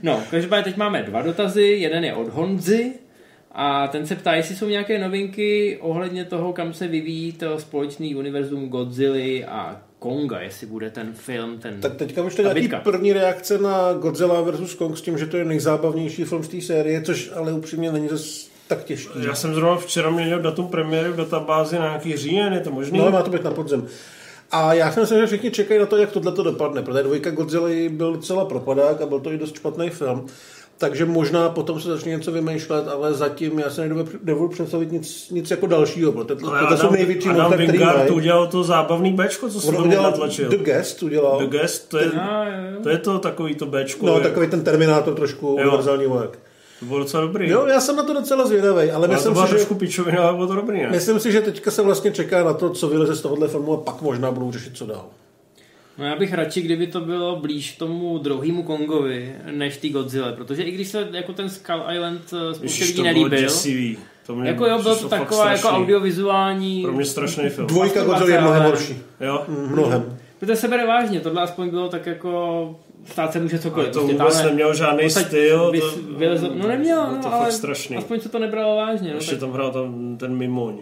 No, každopádně teď máme dva dotazy. Jeden je od Honzy a ten se ptá, jestli jsou nějaké novinky ohledně toho, kam se vyvíjí to společný univerzum Godzilla a Konga, jestli bude ten film, ten... Tak teďka vyšly nějaký bitka. první reakce na Godzilla vs. Kong s tím, že to je nejzábavnější film z té série, což ale upřímně není zas tak těžký. Já jsem zrovna včera měl datum premiéry v databázi na nějaký říjen, je to možný? No, má to být na podzem. A já si myslím, že všichni čekají na to, jak tohle to dopadne, protože dvojka Godzilla byl docela propadák a byl to i dost špatný film. Takže možná potom se začne něco vymýšlet, ale zatím já se nedovedu nedovedu představit nic, nic jako dalšího, protože to, Ale to jsou Adam, největší Adam monster, který Wingard mají. udělal to zábavný Bčko, co se udělal natlačil. The Guest, udělal. The Guest, to je, A, jo, jo. to je to takový to Bčko. No, je- takový ten Terminátor trošku, univerzální voják. To bylo docela dobrý. Jo, já jsem na to docela zvědavý, ale myslím si, že, trošku pičovina, ale bylo to dobrý, ne? myslím si, že teďka se vlastně čeká na to, co vyleze z tohohle filmu a pak možná budou řešit, co dál. No já bych radši, kdyby to bylo blíž tomu druhému Kongovi, než ty Godzilla, protože i když se jako ten Skull Island eh, spoustě lidí nelíbil, děsivý. To mě jako jo, bylo to taková jako audiovizuální... Pro mě strašný film. Dvojka Godzilla je mnohem horší. Jo? Mnohem. Protože se bere vážně, tohle aspoň bylo tak jako... Stát se může cokoliv. Ale to Prostě vůbec tamhle- nemělo žádný odsaď styl. vys- to- vylezl- no nemělo, bylo no, to ale fakt strašný. aspoň se to nebralo vážně. No, Ještě tak... tam hrál tam ten mimoň.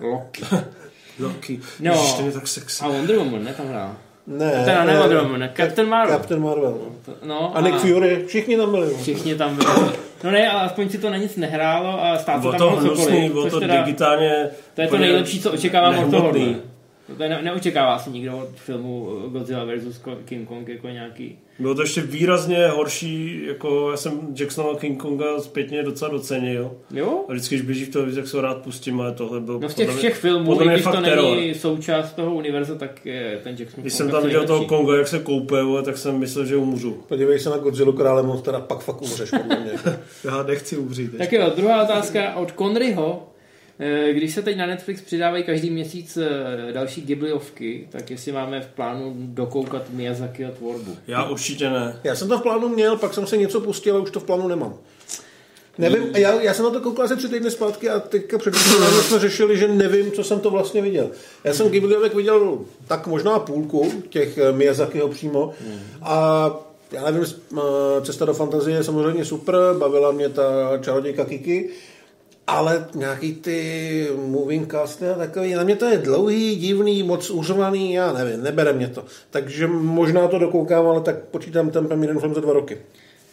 Loki. Loki. No. Ježiš, ten je tak sexy. A Wonder Woman, ne, tam hrál. Ne. Teda ne Wonder Woman, ne, Captain Marvel. Captain Marvel. No, A Nick Fury, všichni tam byli. Všichni tam byli. No ne, ale aspoň si to na nic nehrálo a stát se Bylo tam hnusný, cokoliv. bylo to digitálně... to je to nejlepší, co očekávám od toho. To ne, neočekává si nikdo od filmu Godzilla vs. King Kong jako nějaký... Bylo to ještě výrazně horší, jako já jsem Jacksona King Konga zpětně docela docenil. Jo? A vždycky, když běží v televizi, tak se ho rád pustím, ale tohle byl No z těch podle všech filmů, podle i mě když to není teror. součást toho univerza, tak je ten Jackson Když Kong jsem tam viděl toho. Konga, jak se koupe, vole, tak jsem myslel, že umřu. Podívej se na Godzilla krále monster a pak fakt umřeš. podle mě. Já nechci umřít. Tak jo, druhá otázka od Conryho. Eh, Když se teď na Netflix přidávají každý měsíc eh, další Ghibliovky, tak jestli máme v plánu dokoukat Miyazakiho tvorbu. Já určitě ne. Já jsem to v plánu měl, pak jsem se něco pustil, ale už to v plánu nemám. Nevím, já, já jsem na to koukal asi tři týdny zpátky a teďka před jsme řešili, že nevím, co jsem to vlastně viděl. Já jsem Ghibliovek viděl tak možná půlku těch eh, Miyazakiho přímo a já nevím, Cesta do fantazie je samozřejmě super, bavila mě ta čarodějka Kiki, ale nějaký ty moving casty a takový, na mě to je dlouhý, divný, moc uřvaný, já nevím, nebere mě to. Takže možná to dokoukám, ale tak počítám tempem jeden film za dva roky.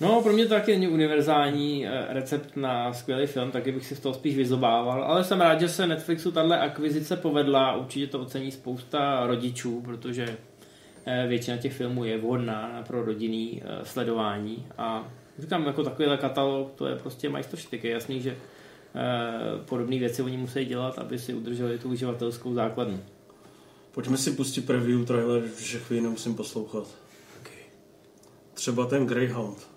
No, pro mě to taky není univerzální eh, recept na skvělý film, taky bych si z toho spíš vyzobával, ale jsem rád, že se Netflixu tahle akvizice povedla, určitě to ocení spousta rodičů, protože eh, většina těch filmů je vhodná pro rodinný eh, sledování a říkám, jako takovýhle katalog, to je prostě majstrštyk, je jasný, že podobné věci oni musí dělat, aby si udrželi tu uživatelskou základnu. Pojďme si pustit preview trailer, že chvíli nemusím poslouchat. Třeba ten Greyhound.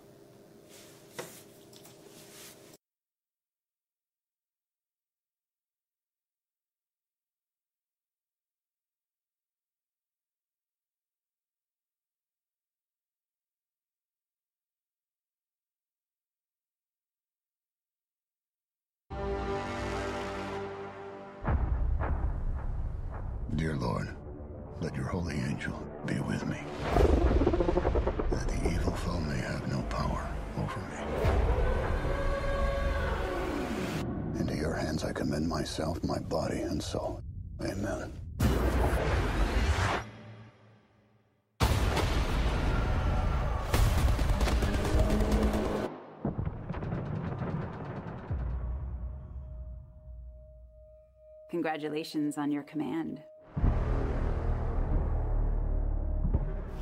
Congratulations on your command.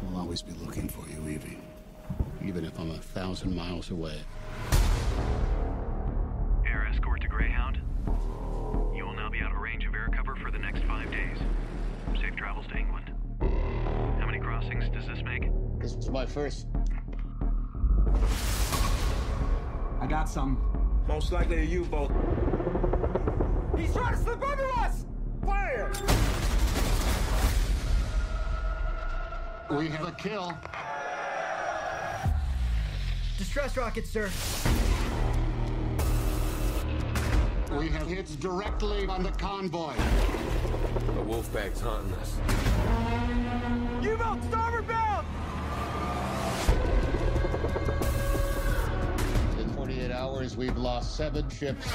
I'll always be looking for you, Evie, even if I'm a thousand miles away. Air escort to Greyhound. You will now be out of range of air cover for the next five days. Safe travels to England. How many crossings does this make? This was my first. I got some. Most likely a U-boat. He's trying to slip under We have a kill. Distress rockets, sir. We have hits directly on the convoy. The Wolfpack's hunting us. U-boat, starboard bound! In 48 hours, we've lost seven ships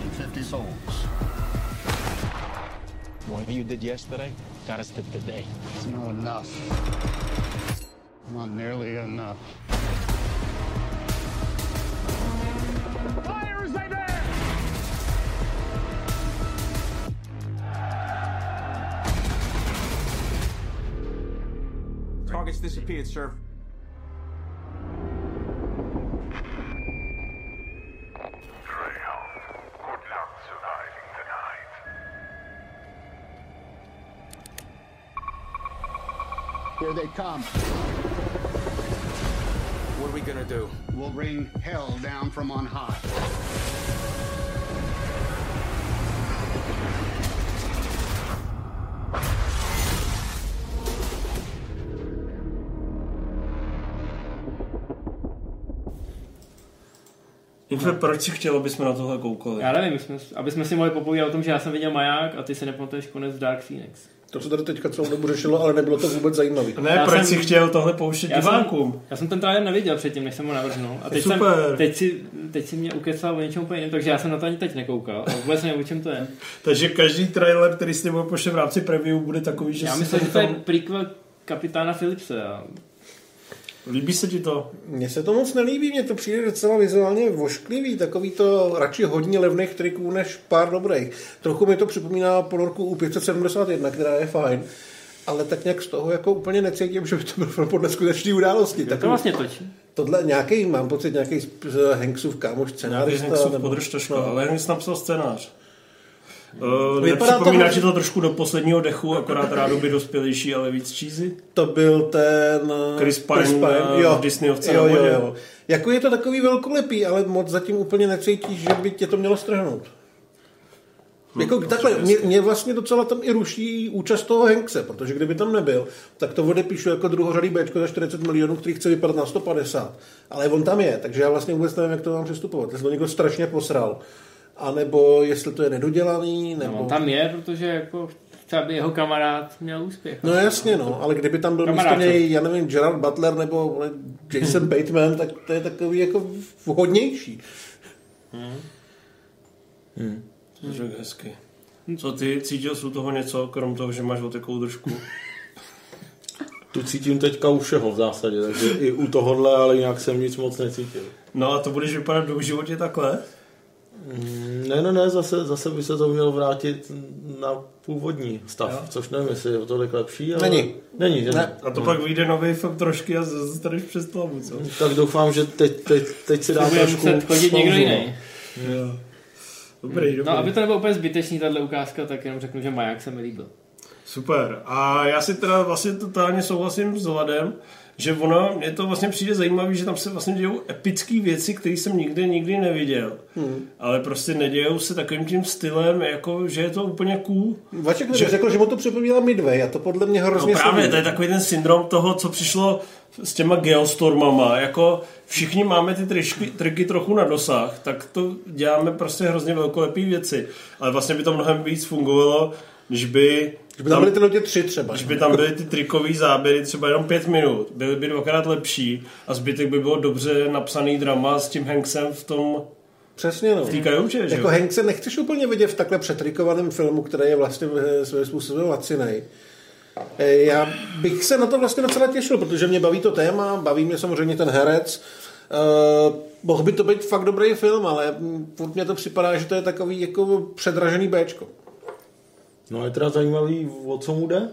and 50 souls. What you did yesterday got us to today. It's not enough. Not nearly enough. Fire is there! Targets disappeared, sir. Come. What are we gonna do? We'll bring hell down from on high. Infe, proč si chtěl, aby jsme na tohle koukali? Já nevím, jsme, aby jsme si mohli popovídat o tom, že já jsem viděl maják a ty si nepamatuješ konec Dark Phoenix. To se tady teďka celou dobu řešilo, ale nebylo to vůbec zajímavé. Ne, Já proč jsem- si chtěl tohle pouštět Já jsem, divákům? já jsem ten trailer neviděl předtím, než jsem ho navrhnul. A teď, jsem, Super. teď, si, teď si mě ukecal o něčem úplně jiném, takže já jsem na to ani teď nekoukal. A vůbec nevím, o čem to je. Takže každý trailer, který s tebou pošle v rámci preview, bude takový, že Já myslím, že to je prequel kapitána Philipse. A Líbí se ti to? Mně se to moc nelíbí, mně to přijde docela vizuálně vošklivý, takový to radši hodně levných triků než pár dobrých. Trochu mi to připomíná ponorku u 571, která je fajn, ale tak nějak z toho jako úplně necítím, že by to byl film podle skutečné události. Jak Tak to vlastně točí? Tohle nějaký, mám pocit, nějaký Hanksův kámoš Nějaký scenárista. Hanksův nebo- podržtaška, no. ale Hanks napsal scénář. Uh, Vypadá to ti to trošku do posledního dechu, akorát rádoby dospělejší, ale víc cheesy? To byl ten... eh, Chris Pine, eh, v Disneyovce jo, jo, vodě. jo. Jako je to takový velkolepý, ale moc zatím úplně necítíš, že by tě to mělo strhnout. Jako takhle, mě, mě, vlastně docela tam i ruší účast toho Hankse, protože kdyby tam nebyl, tak to odepíšu jako druhořadý Bčko za 40 milionů, který chce vypadat na 150. Ale on tam je, takže já vlastně vůbec nevím, jak to mám přistupovat. Jestli to někdo strašně posral, anebo jestli to je nedodělaný, nebo... No, on tam je, protože jako chce, aby jeho kamarád měl úspěch. No jasně, no, ale kdyby tam byl místo Kamarád, něj, já nevím, Gerard Butler nebo Jason Bateman, tak to je takový jako vhodnější. To řekl hezky. Co ty, cítil jsi u toho něco, krom toho, že máš otekou držku? Tu cítím teďka u všeho v zásadě, takže i u tohohle, ale jinak jsem nic moc necítil. No a to budeš vypadat do životě takhle? Mm, Ne, ne, ne, zase, zase by se to mělo vrátit na původní stav, Jo. což nevím, jestli je to tak lepší, ale... Není. Není, že Ne. A to pak vyjde nový film trošky a dostaneš přes hlavu, co? Tak doufám, že teď, teď, teď si dám bude trošku muset chodit někdo pauzu, jiný. Jo. Dobrý, dobrý. No, aby to nebylo úplně zbytečný, tahle ukázka, tak jenom řeknu, že maják se mi líbil. Super. A já si teda vlastně totálně souhlasím s Vladem, že ono, mně to vlastně přijde zajímavé, že tam se vlastně dějou epické věci, které jsem nikdy, nikdy neviděl. Hmm. Ale prostě nedějou se takovým tím stylem, jako, že je to úplně cool. Vaček že... řekl, že mu to připomíná Midway a to podle mě No hrozně právě, sedí. to je takový ten syndrom toho, co přišlo s těma geostormama. Jako všichni máme ty tričky, triky trochu na dosah, tak to děláme prostě hrozně velkolepý věci. Ale vlastně by to mnohem víc fungovalo, když by Že by tam byly ty lodě tři třeba. Když by tam byly ty trikový záběry třeba jenom pět minut, byly by dvakrát lepší a zbytek by bylo dobře napsaný drama s tím Hanksem v tom Přesně, no. v kajutě, že Jako jo? Hank se nechceš úplně vidět v takhle přetrikovaném filmu, který je vlastně svým způsobem lacinej. Eh, Já bych se na to vlastně docela těšil, protože mě baví to téma, baví mě samozřejmě ten herec. Uh, mohl by to být fakt dobrý film, ale mm, furt mě to připadá, že to je takový jako předražený Bčko. No je teda zajímavý, o co mu jde?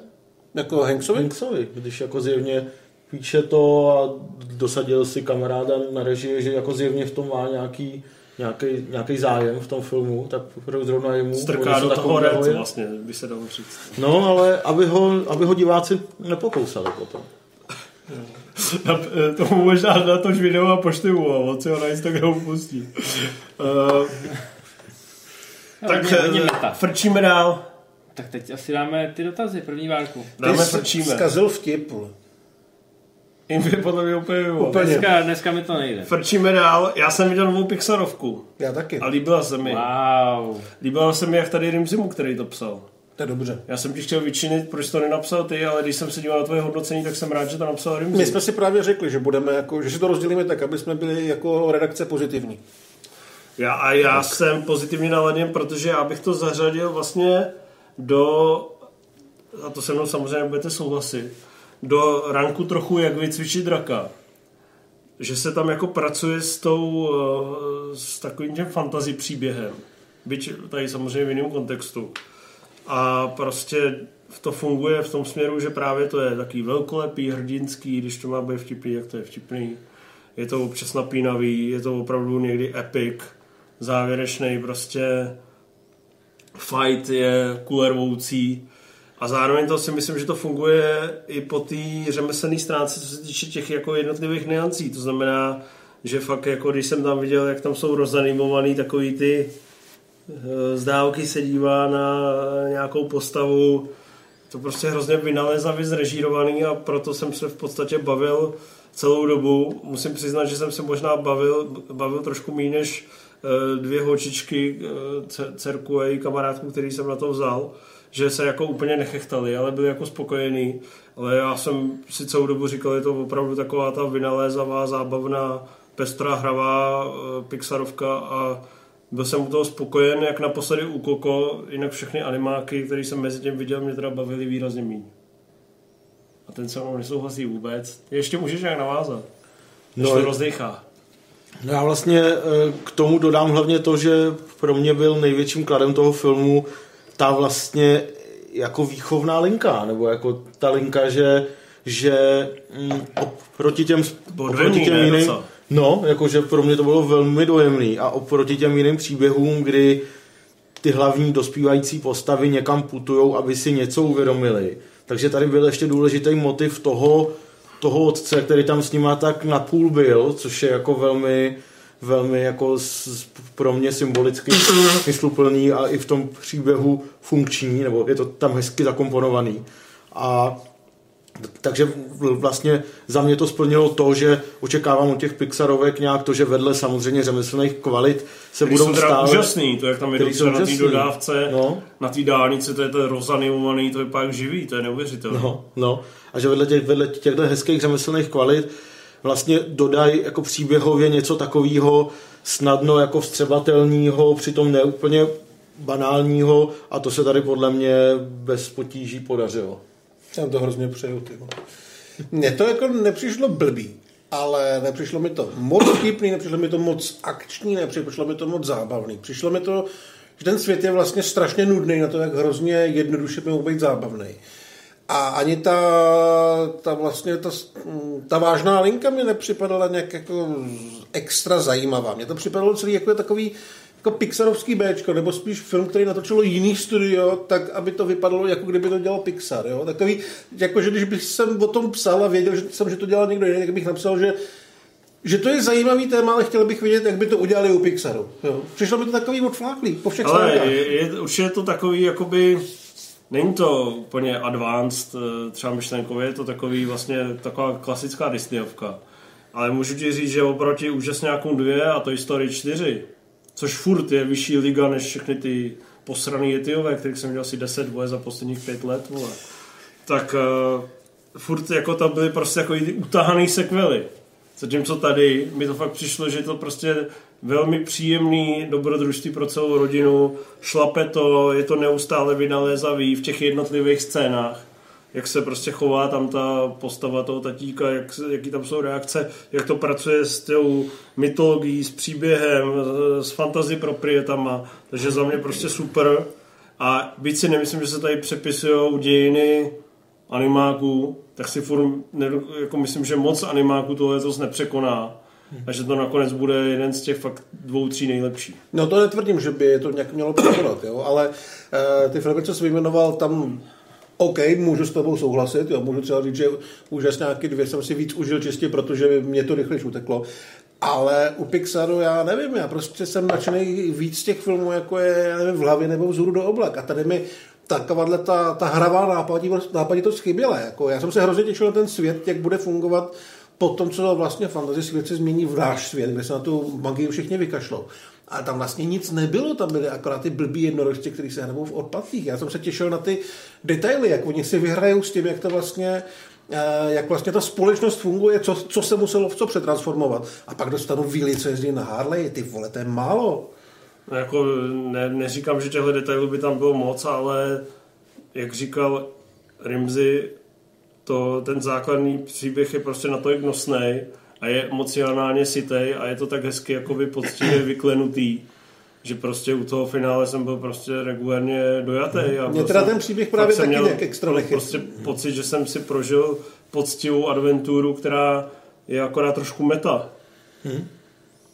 Jako Hanksovi? Hanksovi, když jako zjevně píše to a dosadil si kamaráda na režii, že jako zjevně v tom má nějaký, nějaký, nějaký zájem v tom filmu, tak zrovna jemu Strká do toho je. vlastně, by se dalo říct. No, ale aby ho, aby ho diváci nepokousali potom. Na, eh, tomu možná natoč video a mu ho, on si ho na Instagramu pustí. Uh, tak frčíme dál. Tak teď asi dáme ty dotazy, první várku. Dáme Ty jsi frčíme. zkazil vtip. Jim je podle mě úplně mimo. Úplně. Dneska, dneska mi to nejde. Frčíme dál. Já jsem viděl novou Pixarovku Já taky. a líbila se mi. Wow. Líbila se mi jak tady Rimzimu, který to psal. To je dobře. Já jsem ti chtěl vyčinit, proč to nenapsal ty, ale když jsem se díval na tvoje hodnocení, tak jsem rád, že to napsal Rimzi. My jsme si právě řekli, že budeme jako, že si to rozdělíme tak, aby jsme byli jako redakce pozitivní. Já, a já jsem pozitivně naladěn, protože já bych to zařadil vlastně do, a to se mnou samozřejmě budete souhlasit, do ranku trochu jak vycvičit draka. Že se tam jako pracuje s tou, eh, s takovým těm fantasy příběhem. Byť tady samozřejmě v jiném kontextu. a prostě to funguje v tom směru, že právě to je takový velkolepý, hrdinský, když to má být vtipný, jak to je vtipný. Je to občas napínavý, je to opravdu někdy epic, závěrečný prostě fight je kulervoucí a zároveň to si myslím, že to funguje i po té řemeslné stránce, co se týče těch jako jednotlivých niancí. To znamená, že fakt jako když jsem tam viděl, jak tam jsou rozanimovaný takový ty eh, z dálky se dívá na nějakou postavu, to prostě hrozně vynalézavě zrežírovaný a proto jsem se v podstatě bavil celou dobu. Musím přiznat, že jsem se možná bavil, bavil trošku méně než eh, dvě holčičky, eh, ce- dcerku a její kamarádku, který jsem na to vzal, že se jako úplně nechechtali, ale byli jako spokojení. Ale já jsem si celou dobu říkal, je to opravdu taková ta vynalézavá, zábavná, pestrá, hravá eh, Pixarovka a byl jsem u toho spokojen, jak naposledy u Koko, jinak všechny animáky, které jsem mezi tím viděl, mě teda bavily výrazně méně. A ten se mnou nesouhlasí vůbec. Ještě můžeš nějak navázat. Než No, to rozdechá. No já vlastně eh, k tomu dodám hlavně to, že pro mě byl největším kladem toho filmu ta vlastně jako výchovná linka, nebo jako ta linka, že, že mm, oproti těm, oproti těm ne, jiným, docela. no, jakože pro mě to bylo velmi dojemný a oproti těm jiným příběhům, kdy ty hlavní dospívající postavy někam putujou, aby si něco uvědomili. Takže tady byl ještě důležitý motiv toho, toho otce, který tam s nima tak napůl byl, což je jako velmi, velmi jako s, pro mě symbolicky smysluplný a i v tom příběhu funkční, nebo je to tam hezky zakomponovaný. A takže vlastně za mě to splnilo to, že očekávám u těch Pixarovek nějak to, že vedle samozřejmě řemeslných kvalit se Který budou jsou teda stále... úžasný, to jak tam který jsou třeba na té dodávce, No. na té dálnici, to je to rozanimovaný, to je pak živý, to je neuvěřitelné. No, no. A že vedle, těch, vedle těchto hezkých řemeslných kvalit vlastně dodají jako příběhově něco takového snadno jako vstřebatelného, přitom neúplně banálního a to se tady podle mě bez potíží podařilo. Já to hrozně přeju, ty. Mně to jako nepřišlo blbý, ale nepřišlo mi to moc vtipný, nepřišlo mi to moc akční, nepřišlo mi to moc zábavný. Přišlo mi to, že ten svět je vlastně strašně nudný na to, jak hrozně jednoduše by mohl být zábavný. A ani ta, ta vlastně ta, ta vážná linka mi nepřipadala nějak jako extra zajímavá. Mně to připadalo celý jako takový jako Pixarovský Bčko, nebo spíš film, který natočilo jiný studio, tak aby to vypadalo, jako kdyby to dělal Pixar. Jo? Takový, jako že když bych jsem o tom psal a věděl, že jsem, že to dělal někdo jiný, tak bych napsal, že že to je zajímavý téma, ale chtěl bych vidět, jak by to udělali u Pixaru. Jo? Přišlo mi to takový odfláklý po všech Ale stránkách. je, je, určitě je to takový, jakoby, není to úplně advanced, eh, třeba myšlenkově, je to takový vlastně taková klasická Disneyovka. Ale můžu ti říct, že oproti úžasňákům 2 a Toy Story 4, což furt je vyšší liga než všechny ty posraný Yetiové, kterých jsem měl asi 10 vole za posledních 5 let, vole. tak uh, furt jako to byly prostě jako ty utahaný sekvely. Zatímco tady mi to fakt přišlo, že to prostě velmi příjemný dobrodružství pro celou rodinu, šlape to, je to neustále vynalézavý v těch jednotlivých scénách, jak se prostě chová tam ta postava toho tatíka, jak, jaký tam jsou reakce, jak to pracuje s tou mytologií, s příběhem, s- fantasy proprietama, takže za mě prostě super. A byť si nemyslím, že se tady přepisují dějiny animáků, tak si furt jako myslím, že moc animáků tohle to nepřekoná. A že to nakonec bude jeden z těch fakt dvou, tří nejlepších. No to netvrdím, že by to nějak mělo překonat, jo, ale e, ty filmy, co jsi vyjmenoval, tam OK, můžu s tebou souhlasit, jo, můžu třeba říct, že úžas nějaký dvě jsem si víc užil čistě, protože mě to rychlejš uteklo. Ale u Pixaru já nevím, já prostě jsem nadšený víc těch filmů, jako je já nevím, v hlavě nebo vzhůru do oblak. A tady mi takováhle ta, ta hravá nápaditost chyběla. Jako, já jsem se hrozně těšil na ten svět, jak bude fungovat po tom, co vlastně fantasy svět se změní v náš svět, kde se na tu magii všichni vykašlou. A tam vlastně nic nebylo, tam byly akorát ty blbý jednorožci, který se hrabou v odpadcích. Já jsem se těšil na ty detaily, jak oni si vyhrajou s tím, jak to vlastně eh, jak vlastně ta společnost funguje, co, co se muselo v co přetransformovat. A pak dostanu víly, co jezdí na Harley, ty vole, to je málo. No, Jako ne, neříkám, že těchto detailů by tam bylo moc, ale jak říkal Rimzy, to, ten základní příběh je prostě natolik nosný a je emocionálně sitej a je to tak hezky jakoby poctivě vyklenutý, že prostě u toho finále jsem byl prostě regulárně dojatý. A Mě byl teda ten příběh právě taky měl nějak extra nechytl. prostě pocit, že jsem si prožil poctivou adventuru, která je akorát trošku meta.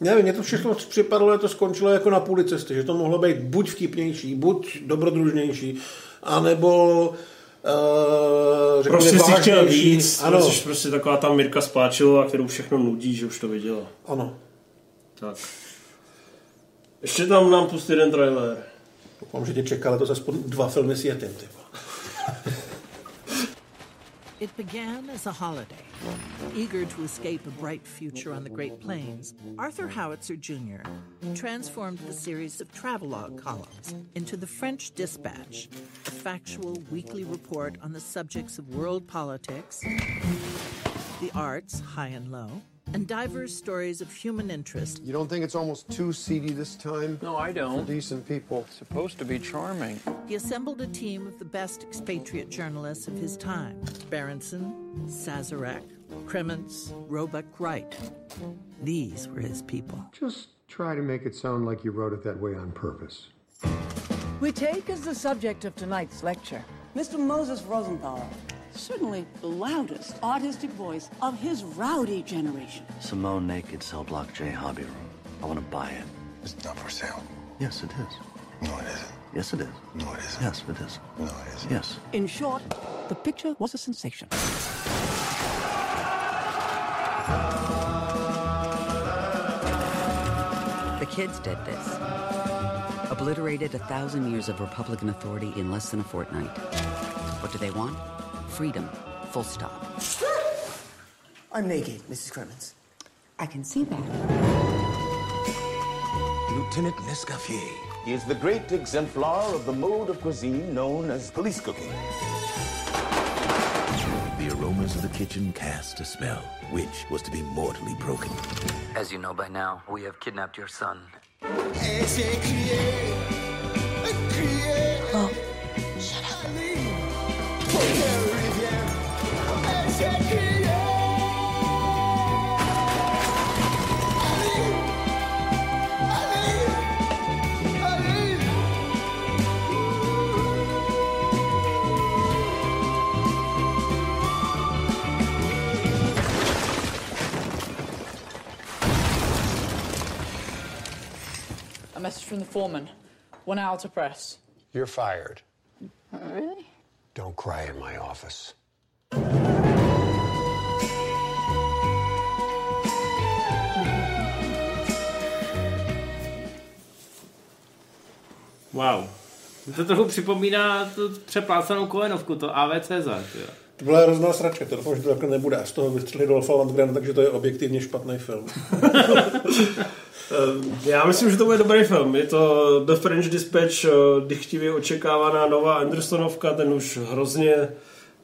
Nevím, mně to všechno připadalo, že to skončilo jako na půli cesty, že to mohlo být buď vtipnější, buď dobrodružnější, anebo uh, řekněme Prostě si chtěl víc, Ano, což prostě taková ta Mirka Spáčilová, kterou všechno nudí, že už to viděla. ano. Tak. Ještě tam nám pustí jeden trailer. Doufám, že tě čeká letos aspoň dva filmy s vole. It began as a holiday. Eager to escape a bright future on the Great Plains, Arthur Howitzer Jr. transformed the series of travelogue columns into the French Dispatch, a factual weekly report on the subjects of world politics, the arts, high and low, and diverse stories of human interest You don't think it's almost too seedy this time? No, I don't. decent people. It's supposed to be charming. He assembled a team of the best expatriate journalists of his time Berenson, Sazarek, Kremens, Roebuck Wright. These were his people. Just try to make it sound like you wrote it that way on purpose. We take as the subject of tonight's lecture Mr. Moses Rosenthaler, certainly the loudest artistic voice of his rowdy generation. Simone Naked Cell Block J Hobby Room. I want to buy it. It's not for sale. Yes, it is. No, it isn't. Yes, it is. No, it isn't. Yes, it is. No, it isn't. Yes. In short, the picture was a sensation. The kids did this. Obliterated a thousand years of Republican authority in less than a fortnight. What do they want? Freedom. Full stop. I'm naked, Mrs. Cremens. I can see that. Lieutenant Nescaffier. He is the great exemplar of the mode of cuisine known as police cooking. The aromas of the kitchen cast a spell, which was to be mortally broken. As you know by now, we have kidnapped your son. A message from the foreman. One hour to press. You're fired. Really? Don't cry in my office. Wow. To trochu připomíná tu přeplácanou Koenovku, to AVCZ. Jo. To byla hrozná sračka, to doufám, že to takhle nebude. A z toho vystřelili Dolpha Lundgren, takže to je objektivně špatný film. Eh, Já myslím, že to bude dobrý film. Je to The French Dispatch, eh, dychtivě očekávaná nová Andersonovka, ten už hrozně...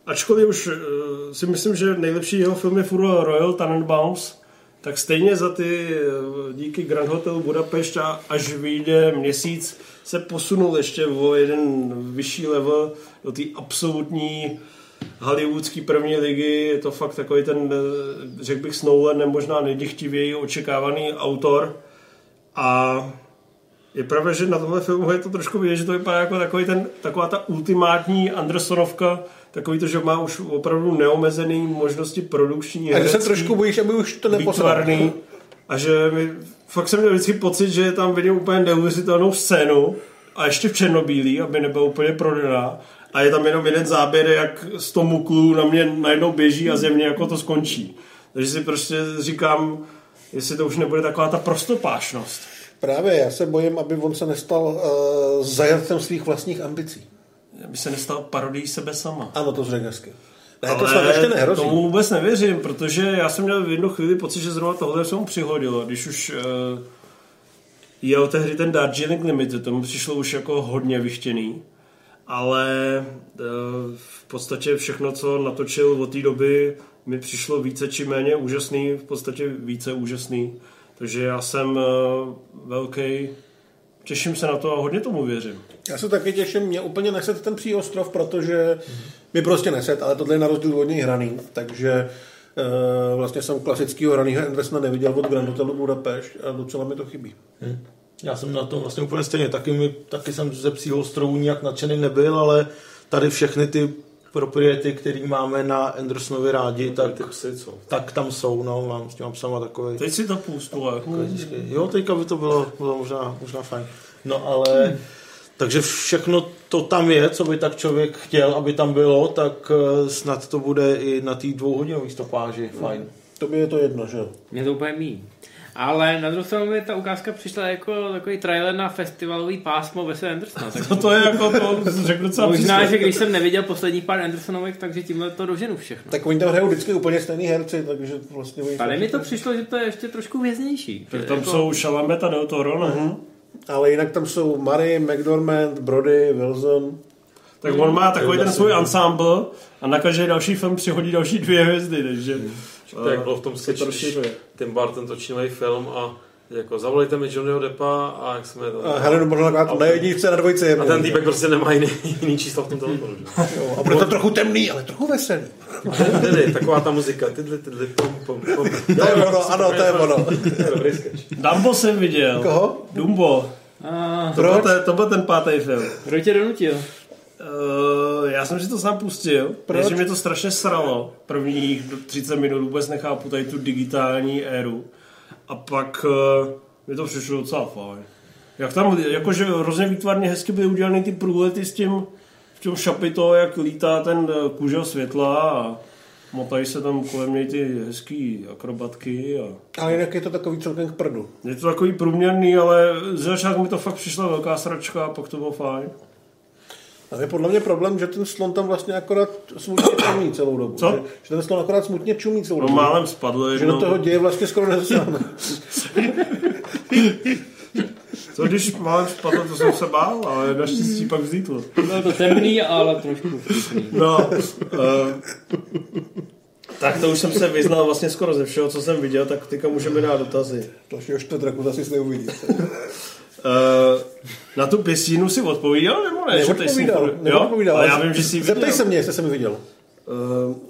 Ačkoliv už eh, si myslím, že nejlepší jeho film je furt Royal Tenenbaums, tak stejně za ty díky Grand Hotel Budapešť a až vyjde měsíc se posunul ještě o jeden vyšší level do té absolutní hollywoodský první ligy. Je to fakt takový ten, řekl bych, s Nolanem možná nejdychtivěji očekávaný autor. A je pravda, že na tomhle filmu je to trošku vidět, že to vypadá jako takový ten, taková ta ultimátní Andersonovka, takový to, že má už opravdu neomezený možnosti produkční, A že se trošku bojíš, aby už to neposral. výtvarný. A že mi, fakt jsem měl vždycky pocit, že tam vidím úplně neuvěřitelnou scénu a ještě v černobílý, aby nebyla úplně prodaná. A je tam jenom jeden záběr, jak z toho muklu na mě najednou běží a ze mě jako to skončí. Takže si prostě říkám, jestli to už nebude taková ta prostopášnost. Právě, já se bojím, aby on se nestal uh, zajatcem svých vlastních ambicí. Aby se nestal parodií sebe sama. Ano, to řekl hezky. Ne, to snad ještě nehrozí. tomu vůbec nevěřím, protože já jsem měl v jednu chvíli pocit, že zrovna tohle se mu přihodilo, když už uh, jel tehdy ten Darjeeling Limited, tomu přišlo už jako hodně vychtěný, ale uh, v podstatě všechno, co natočil od té doby, mi přišlo více či méně úžasný, v podstatě více úžasný, takže já jsem uh, velký, těším se na to a hodně tomu věřím. Já se taky těším, mě úplně neset ten příostrov, protože mi prostě neset, ale tohle je na rozdíl od něj hraný, takže uh, vlastně jsem klasického hraného Andersona neviděl od Grand Hotelu Budapešť a docela mi to chybí. Hmm. Já jsem na tom vlastně úplně stejně. Taky, mi, taky jsem ze psího ostrovu nijak nadšený nebyl, ale tady všechny ty propriety, které máme na Andersonovi rádi, tak, ty psy, co? tak tam jsou, no, mám s těma psama takový. Teď si to pustu, ale... Jo, teďka by to bylo, bylo možná, možná fajn. No ale, takže všechno to tam je, co by tak člověk chtěl, aby tam bylo, tak eh, snad to bude i na té dvouhodinové stopáži fajn. To by je to jedno, že jo? Mě to úplně mí. Ale na druhou stranu mi ta ukázka přišla jako takový trailer na festivalový pásmo Wes Andersona. Tak To, to je jako to, řekl docela Možná, přesně. že když jsem neviděl posledních pár Andersonovek, takže tímhle to doženu všechno. Tak oni tam hrajou vždycky úplně stejný herci, takže vlastně... oni- Tady mi to přišlo, že to je ještě trošku věznější. Tak tam jako- jsou Chalamet a Del Toro, ne? Mhm. Ale jinak tam jsou Murray, McDormand, Brody, Wilson. Tak on má takový ten svůj ensemble a na každý další film přihodí další dvě hvězdy, takže... To jak bylo v tom sketchi, rozšiřuje. Tim Burton točil nový film a jako zavolejte mi Johnnyho Deppa a jak jsme to... A Helenu Bonham na jedničce, na dvojce je A ten týpek prostě nemá jiný, jiný číslo v tom telefonu. že? A bude to trochu temný, ale trochu veselý. Tedy, taková ta muzika. Tydli, tydli, pom, pom, pom. To je ono, ano, to je ono. To je dobrý sketch. Dumbo jsem viděl. Koho? Dumbo. A, To byl, ten, to byl ten pátý film. kdo tě donutil? Uh, já jsem si to sám pustil, Proč? protože mě to strašně sralo. Prvních 30 minut vůbec nechápu tady tu digitální éru. A pak uh, mi to přišlo docela fajn. Jak tam, jakože hrozně výtvarně hezky byly udělané ty průlety s tím, v tom šapito, jak lítá ten eh, kůžel světla a motají se tam kolem něj ty hezký akrobatky. A... Ale jinak je to takový celkem k prdu. Je to takový průměrný, ale ze začátku mi to fakt přišla velká sračka a pak to bylo fajn. A je podle mě problém, že ten slon tam vlastně akorát smutně čumí celou dobu. Co? Že, že ten slon akorát smutně čumí celou No dobu. málem spadl Že jednou. do toho děje vlastně skoro nezasáhne. Co když málem spadl, to jsem se bál, ale naštěstí pak vzítl. Bylo to temný, ale trošku vtipný. No, uh, tak to už jsem se vyznal vlastně skoro ze všeho, co jsem viděl, tak teďka můžeme dát dotazy. Dalšího čtvrtraku zase neuvidí. Uh, na tu pěstínu si odpovídal, nebo ne? Neodpovídal, neodpovídal. Ale já vím, že jsi ji Zeptej viděl. se mě, jestli jsem ji viděl.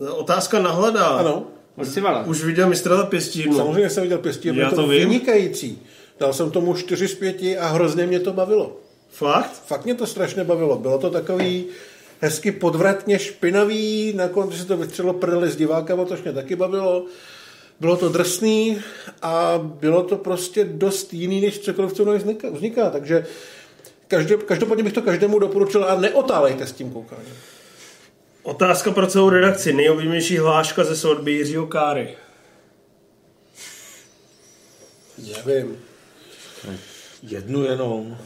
Uh, otázka na hledá. Ano. Už viděl mistra za pěstínu. Samozřejmě jsem viděl pěstí, Já bylo to, to vím. vynikající. Dal jsem tomu 4 z 5 a hrozně mě to bavilo. Fakt? Fakt mě to strašně bavilo. Bylo to takový hezky podvratně špinavý, nakonec se to vystřelo prdeli s divákama, což mě taky bavilo. Bylo to drsný a bylo to prostě dost jiný, než cokoliv, co mnou vzniká. Takže každé, každopádně bych to každému doporučil a neotálejte s tím koukáním. Otázka pro celou redakci. Nejoblíbenější hláška ze svatby Jiřího Káry. Nevím. Jednu jenom.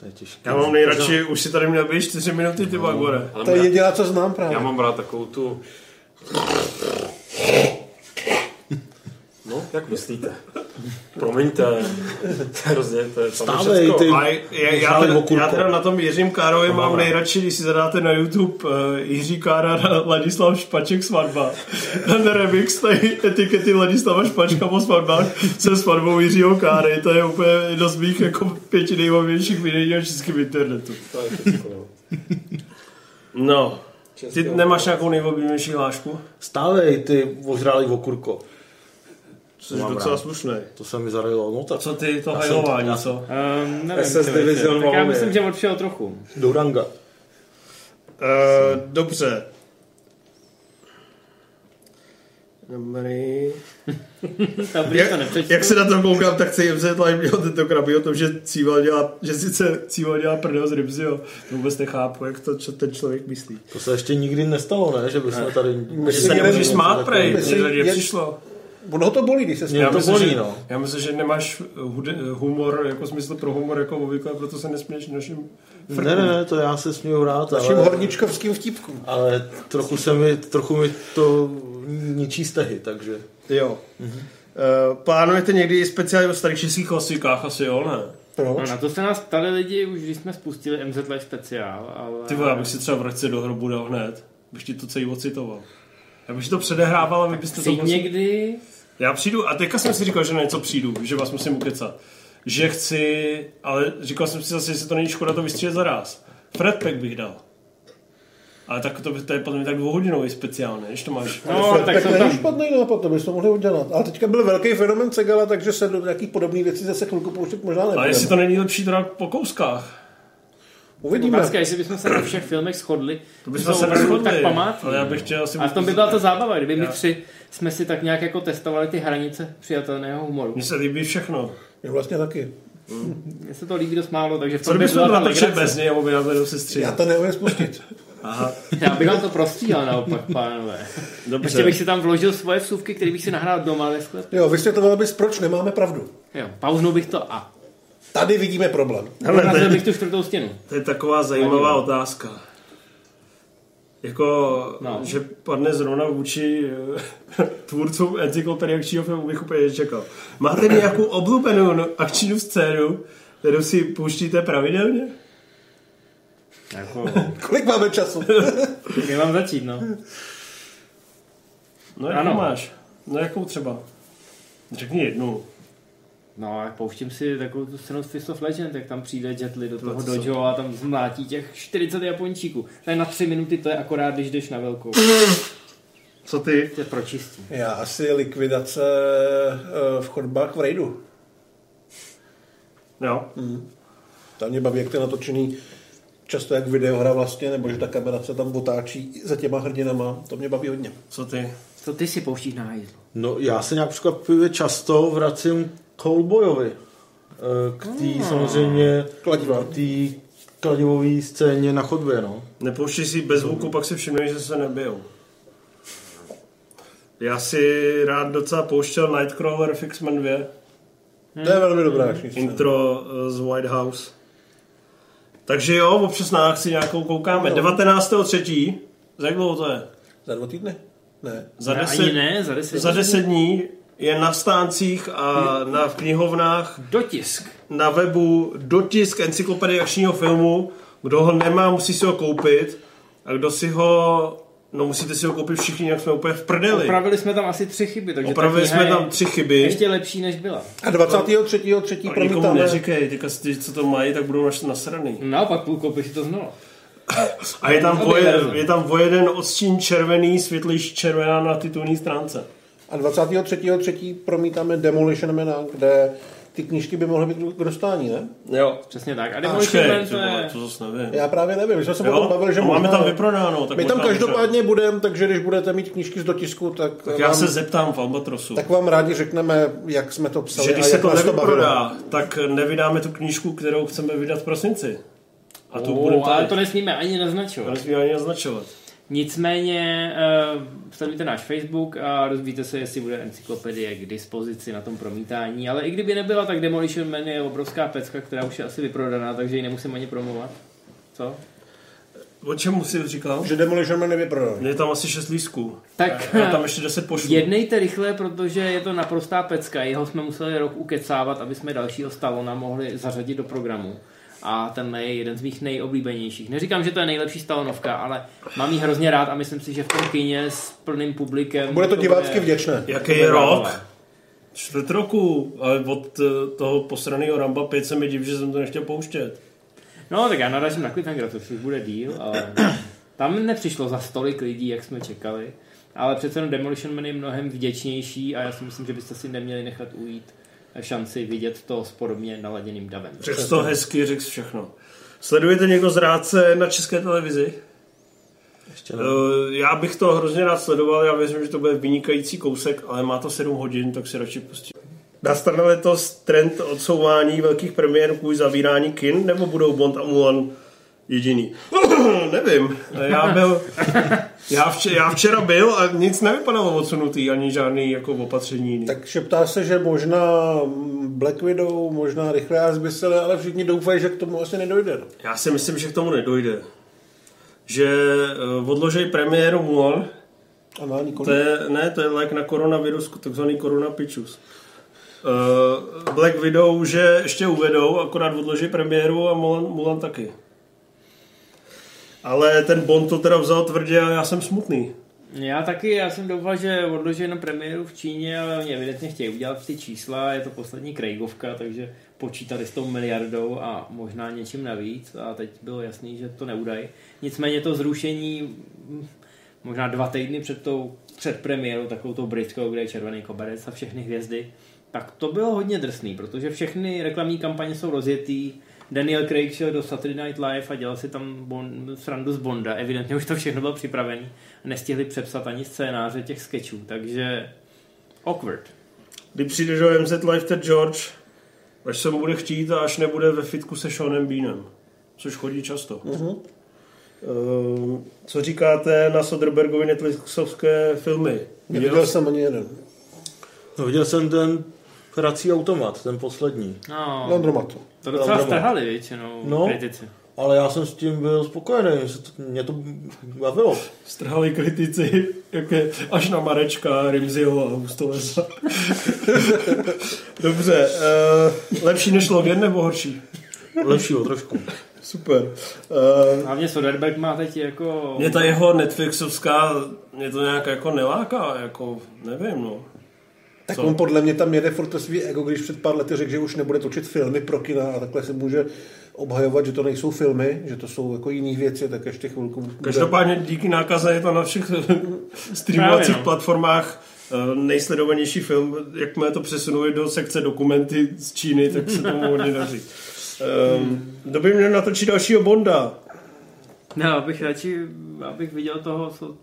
To je těžké. Já mám nejradši, už si tady měl být 4 minuty, ty Bagore. Ale To je jediná, co znám právě. Já mám rád takovou tu... No, jak myslíte? Promiňte, to je hrozně, to je Stávej, ty. A já, já, teda, já teda na tom Jiřím Károvi mám Dobrá. nejradši, když si zadáte na YouTube uh, Jiří Kára na Ladislav Špaček svatba. Ten remix tady etikety Ladislava Špačka po svatbách se svatbou Jiřího Káry. To je úplně jedno z mých jako pěti nejbavějších videí na českém internetu. To je všecko, no. No. Ty nemáš nějakou nejoblíbenější hlášku? Stávej, ty ožrálý okurko. Což je Mám docela slušné. To se mi zaradilo. No A tak co ty, to hajlování, co? Um, nevím, SS. Division tak já myslím, že odšel trochu. Douranga. Uh, dobře. Dobrý. To Jak, jak se na to koukám, tak chci MZ Live měl tento krabi o tom, že Cíval dělá, že sice Cíval dělá prdel z Rybzio. To vůbec nechápu, jak to čo, ten člověk myslí. To se ještě nikdy nestalo, ne? Že bychom tady... Že se nemůžeš smát, prej, je- nepřišlo. Ono to bolí, když se Mě to myslím, bolí, že, no. já myslím, že nemáš hude, humor, jako smysl pro humor jako obvykle, proto se nesměješ našim frkům. Ne, ne, ne, to já se směju rád, Naším ale, horničkovským vtipkům. ale trochu, se mi, trochu mi to ničí stehy, takže... Jo. Mm-hmm. Uh, plánujete někdy speciálně o starých českých klasikách? Asi jo, ne? No, Proč? na to se nás ptali lidi, už když jsme spustili MZ Live speciál, ale... Ty vole, já bych si třeba vraťce do hrobu dal hned. Bych ti to celý ocitoval. Já bych si to předehrával a vy byste to... Přijď někdy, Já přijdu a teďka jsem si říkal, že na něco přijdu, že vás musím ukecat. Že chci, ale říkal jsem si zase, jestli to není škoda to vystřílet zaraz. Fred Pack bych dal. Ale tak to, by- to je podle mě tak dvouhodinový speciál, ne? Když to máš. No, tak tak jsou není tam... špatný nápad, to bychom mohli udělat. Ale teďka byl velký fenomen Segala, takže se do nějakých podobných věcí zase chvilku pouštět možná A nebudeme. jestli to není lepší teda po kouskách. Uvidíme. Otázka, jestli bychom se na všech filmech shodli, To bychom se neshodli, tak památní. ale já bych chtěl asi- A v tom by byla ta zábava, kdyby my Já- tři jsme si tak nějak jako testovali ty hranice přijatelného humoru. Mně se líbí všechno. Mně vlastně taky. Mně se to líbí dost málo, takže v Co tom by kdybychom byla to ta bez něj, aby nás vedou sestři. Já to neumím spustit. Aha. Já bych vám to prostříhal naopak, pánové. Dobře. Ještě bych si tam vložil svoje vsuvky, které bych si nahrál doma ve sklepě. Jo, vysvětloval bys, proč nemáme pravdu. Jo, pauznul bych to a. Tady vidíme problém. Hele, to Urazil je- bych tu čtvrtou stěnu. To je taková zajímavá otázka. Jako, No. že padne zrovna vůči eh, tvůrcům encyklopedie akčního filmu, bych úplně nečekal. Máte nějakou oblíbenou no- akční scénu, kterou si pouštíte pravidelně? Jako, Kolik máme času? kde mám začít, no? No jakou Ano. máš? No jakou třeba? Řekni jednu. No a pouštím si takovou tu scénu z Fist of Legend, jak tam přijde Jet Li do toho No, dojo a tam zmlátí těch 40 Japončíků. Tady na tři minuty to je akorát, když jdeš na velkou. Co ty? Tě pročistí. Já asi likvidace eh, v chodbách v rejdu. Jo. Hmm. Tam mě baví, jak to je natočený často jak videohra vlastně, nebo že ta kamera se tam otáčí za těma hrdinama. To mě baví hodně. Co ty? Co ty si pouštíš na hajzlu? No, já se nějak překvapivě často vracím k Cowboyovi. Eh, K té Hmm. samozřejmě Kladiva. k té kladivové scéně na chodbě, no. Nepouštěj si bez zvuku, pak si všimneš, že se nebijou. Já si rád docela pouštěl Nightcrawler v X-Men 2. To je velmi dobrá scéna. Intro eh, z White House. Takže jo, občas na akci nějakou koukáme. No. 19.3. Za jak dlouho to je? Za dva týdny? Ne. Za Ne, 10, ani ne, za 10 za 10 dní je na stáncích a na v knihovnách, Dotisk. na webu dotisk encyklopedie akčního filmu. Kdo ho nemá, musí si ho koupit. A kdo si ho... No musíte si ho koupit všichni, jak jsme úplně v prdeli. Opravili jsme tam asi tři chyby, takže ta Opravili kniha jsme tam tři chyby. Ještě lepší, než byla. A 23. třetí A nikomu promítáme. neříkej, teďka ty, co to mají, tak budou naš nasraný. Naopak půl koupíš si to znova. A je tam, voje, je tam o jeden odstín červený, světlejší červená na titulní stránce. A 23. třetí promítáme Demolition Mana, kde ty knížky by mohly být k dostání, ne? Jo. Přesně tak. A Demolition Man to je... to zase nevím. Já právě nevím, my jsme se potom bavili, že A máme tam vyprodáno, tak My tam každopádně budeme, takže když budete mít knížky z dotisku, tak, Tak já vám, se zeptám v Albatrosu. tak vám rádi řekneme, jak jsme to psali že když a se jak to to nevyprodá, tak nevydáme tu knížku, kterou chceme vydat v prosinci. A tu Oh, budeme ale to nesmíme ani To naznačovat. nesmíme ani naznačovat. Nicméně uh, sledujte náš Facebook a dozvíte se, jestli bude encyklopedie k dispozici na tom promítání. Ale i kdyby nebyla, tak Demolition Man je obrovská pecka, která už je asi vyprodaná, takže ji nemusím ani promovat. Co? O čem jsi říkal? Že Demolition Man nevyprodal. Je tam asi 6 lístků. Tak Já tam ještě 10 pošlu. jednejte rychle, protože je to naprostá pecka. Jeho jsme museli rok ukecávat, aby jsme dalšího Stallona mohli zařadit do programu. A ten je jeden z mých nejoblíbenějších. Neříkám, že to je nejlepší Stallonovka, ale mám ji hrozně rád a myslím si, že v tom kině s plným publikem... Bude to divácky vděčné. Jaký je rok? Čtvrt roku, ale od eh, toho posraného Ramba 5 se mi div, že jsem to nechtěl pouštět. No, tak já narazím na Cliffhanger, to už bude díl, ale tam nepřišlo za stolik lidí, jak jsme čekali. Ale přece jenom Demolition Man je mnohem vděčnější a já si myslím, že byste si neměli nechat ujít šanci vidět to s podobně naladěným davem. Řekl to hezky, řekl všechno. Sledujete někdo z Rádce na české televizi? Ještě Eh, Já bych to hrozně rád sledoval, já věřím, že to bude vynikající kousek, ale má to 7 hodin, tak si radši pustím. Nastane letos trend odsouvání velkých premiér kvůli zavírání kin, nebo budou Bond a Mulan jediný? Nevím. Já byl, já, včera, já včera byl a nic nevypadalo odsunutý, ani žádný jako opatření. Tak šeptá se, že možná Black Widow, možná rychle a ale všichni doufají, že k tomu asi nedojde. no. Já si myslím, že k tomu nedojde. Že eh, odložej premiéru Mulan, A má nikoli. To je, ne, to je lék na koronavirus, takzvaný koronapičus. Uh, Black Widow, že ještě uvedou, akorát odloží premiéru a Mulan, Mulan taky. Ale ten Bond to teda vzal tvrdě a já jsem smutný. Já taky, já jsem doufal, že odloží jenom premiéru v Číně, ale oni evidentně chtějí udělat ty čísla, je to poslední Craigovka, takže počítali s tou miliardou a možná něčím navíc a teď bylo jasný, že to neudají. Nicméně to zrušení hm, možná dva týdny před tou před premiérou, takovou tou britskou, kde je červený koberec a všechny hvězdy, tak to bylo hodně drsný, protože všechny reklamní kampaně jsou rozjetý, Daniel Craig šel do Saturday Night Live a dělal si tam bon, srandu z Bonda. Evidentně už to všechno bylo připravené. Nestihli přepsat ani scénáře těch sketchů, takže awkward. Kdy přijde do MZ Live Ted George, až se mu bude chtít a až nebude ve fitku se Seanem Beanem. Což chodí často. Mhm. Ehm, co říkáte na Soderbergovy Netflixovské filmy? Neviděl jsem ani jeden. No, viděl jsem ten hrací automat, ten poslední. No, Landromatu. To docela strhali většinou No. kritici. Ale já jsem s tím byl spokojený, že to- mě to bavilo. Strhali kritici, jak je až na Marečka, Rimziho a Hustovesa. Dobře, uh, lepší než Logan nebo horší? Lepšího trošku. Super. Uh, Hlavně Soderbergh má teď jako... mě ta jeho Netflixovská, mě to nějak jako neláká, jako nevím, no. Tak Co? on podle mě tam jede furt to svý ego, když před pár lety řekl, že už nebude točit filmy pro kina a takhle se může obhajovat, že to nejsou filmy, že to jsou jako jiné věci, tak ještě chvilku bude. Každopádně díky nákaze je to na všech streamovacích no. platformách eh, nejsledovanější film. Jakmile to přesunuli do sekce dokumenty z Číny, tak se tomu hodně daří. Um, kdo by měl natočit dalšího Bonda? No, abych radši, abych viděl toho, co,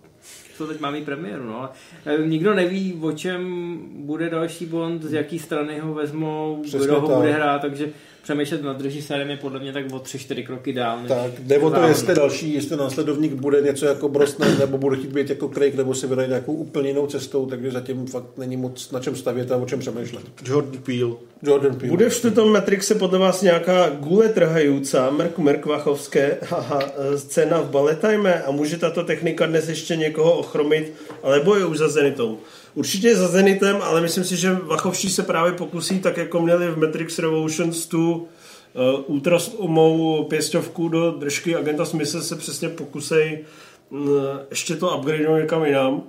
co teď má mít premiéru, no, ale eh, nikdo neví, o čem bude další Bond, z jaký strany ho vezmou, Přesně kdo ho tak. bude hrát, takže přemýšlet nad režisérem je podle mě tak o tři, čtyři kroky dál. než Tak, jde o to, jestli další, jestli následovník bude něco jako Brosnan, nebo bude chtít být jako Craig, nebo se vydají nějakou úplně jinou cestou, takže zatím fakt není moc na čem stavět a o čem přemýšlet. Jordan Peele. Jordan Peele. Bude v čtvrtém Matrixe podle vás nějaká gule trhající, Mrk Mrk Vachovské, haha, scéna v baletime a může tato technika dnes ještě někoho ochromit, alebo je už za Zenitou? Určitě je za Zenitem, ale myslím si, že Vachovští se právě pokusí, tak jako měli v Matrix Revolutions tu uh, ultrasumou pěstovku do držky agenta Smise se přesně pokusej uh, ještě to upgradeovat někam jinam.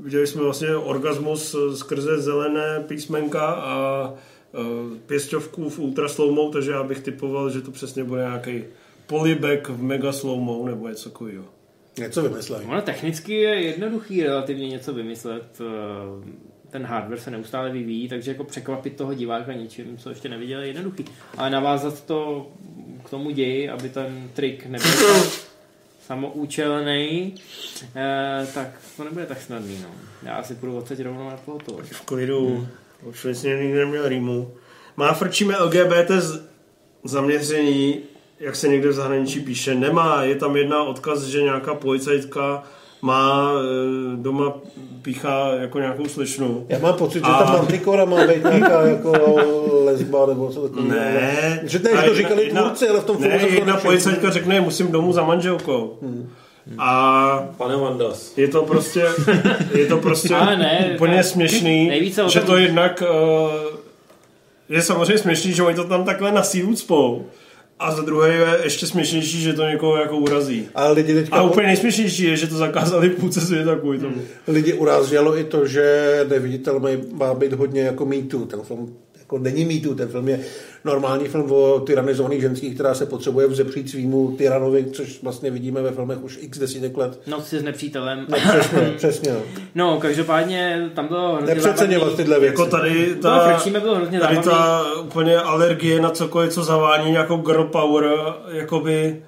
Viděli jsme vlastně orgasmus eh, skrze zelené písmenka a eh, pěstovku v ultra slowmou, takže já bych typoval, že to přesně bude nějaký polybek v mega slowmou nebo něco takového. Něco vymyslej. Ono technicky je jednoduchý relativně něco vymyslet. Ten hardware se neustále vyvíjí, takže jako překvapit toho diváka něčím, co ještě neviděl, je jednoduchý. Ale navázat to k tomu ději, aby ten trik nebyl samoučelný, eh, tak to nebude tak snadný. No. Já si půjdu odsaď rovnou na to. V klidu, hmm. už vlastně nikdy neměl rýmu. Má frčíme LGBT z zaměření, jak se někde v zahraničí píše, nemá. Je tam jedna odkaz, že nějaká policajtka má eh, doma píchá jako nějakou slečnu. Já mám pocit, že A- tam Manticora má být nějaká jako lesba nebo co takového. Ne. Že ne, A že to říkali jedna- tvůrci, ale v tom Ne, filmu to jedna policajtka řekne, musím domů za manželkou. A Pane Vandas. je to prostě, je to prostě ne, úplně ne. směšný, o že tom- to jednak uh, je samozřejmě směšný, že oni to tam takhle na sílu cpou. A za druhé je ještě směšnější, že to někoho jako urazí. Ale lidi teďka... A úplně nejsměšnější je, že to zakázali v půlce světa kvůli tomu. Lidi uráželo i to, že neviditel má, má být hodně jako mýtu. Ten film jako není mýtu, ten film je normální film o tyranizovaných ženských, která se potřebuje vzepřít svýmu tyranovi, což vlastně vidíme ve filmech už x desítek let. Noc si s nepřítelem. No, přesně, přesně. no. No, každopádně tam bylo hrozně Nepřeceňovat tyhle věci. Jako tady No, ta, frčíme bylo hrozně tady zábavný. ta úplně alergie na cokoliv, co zavání nějakou girl power, jakoby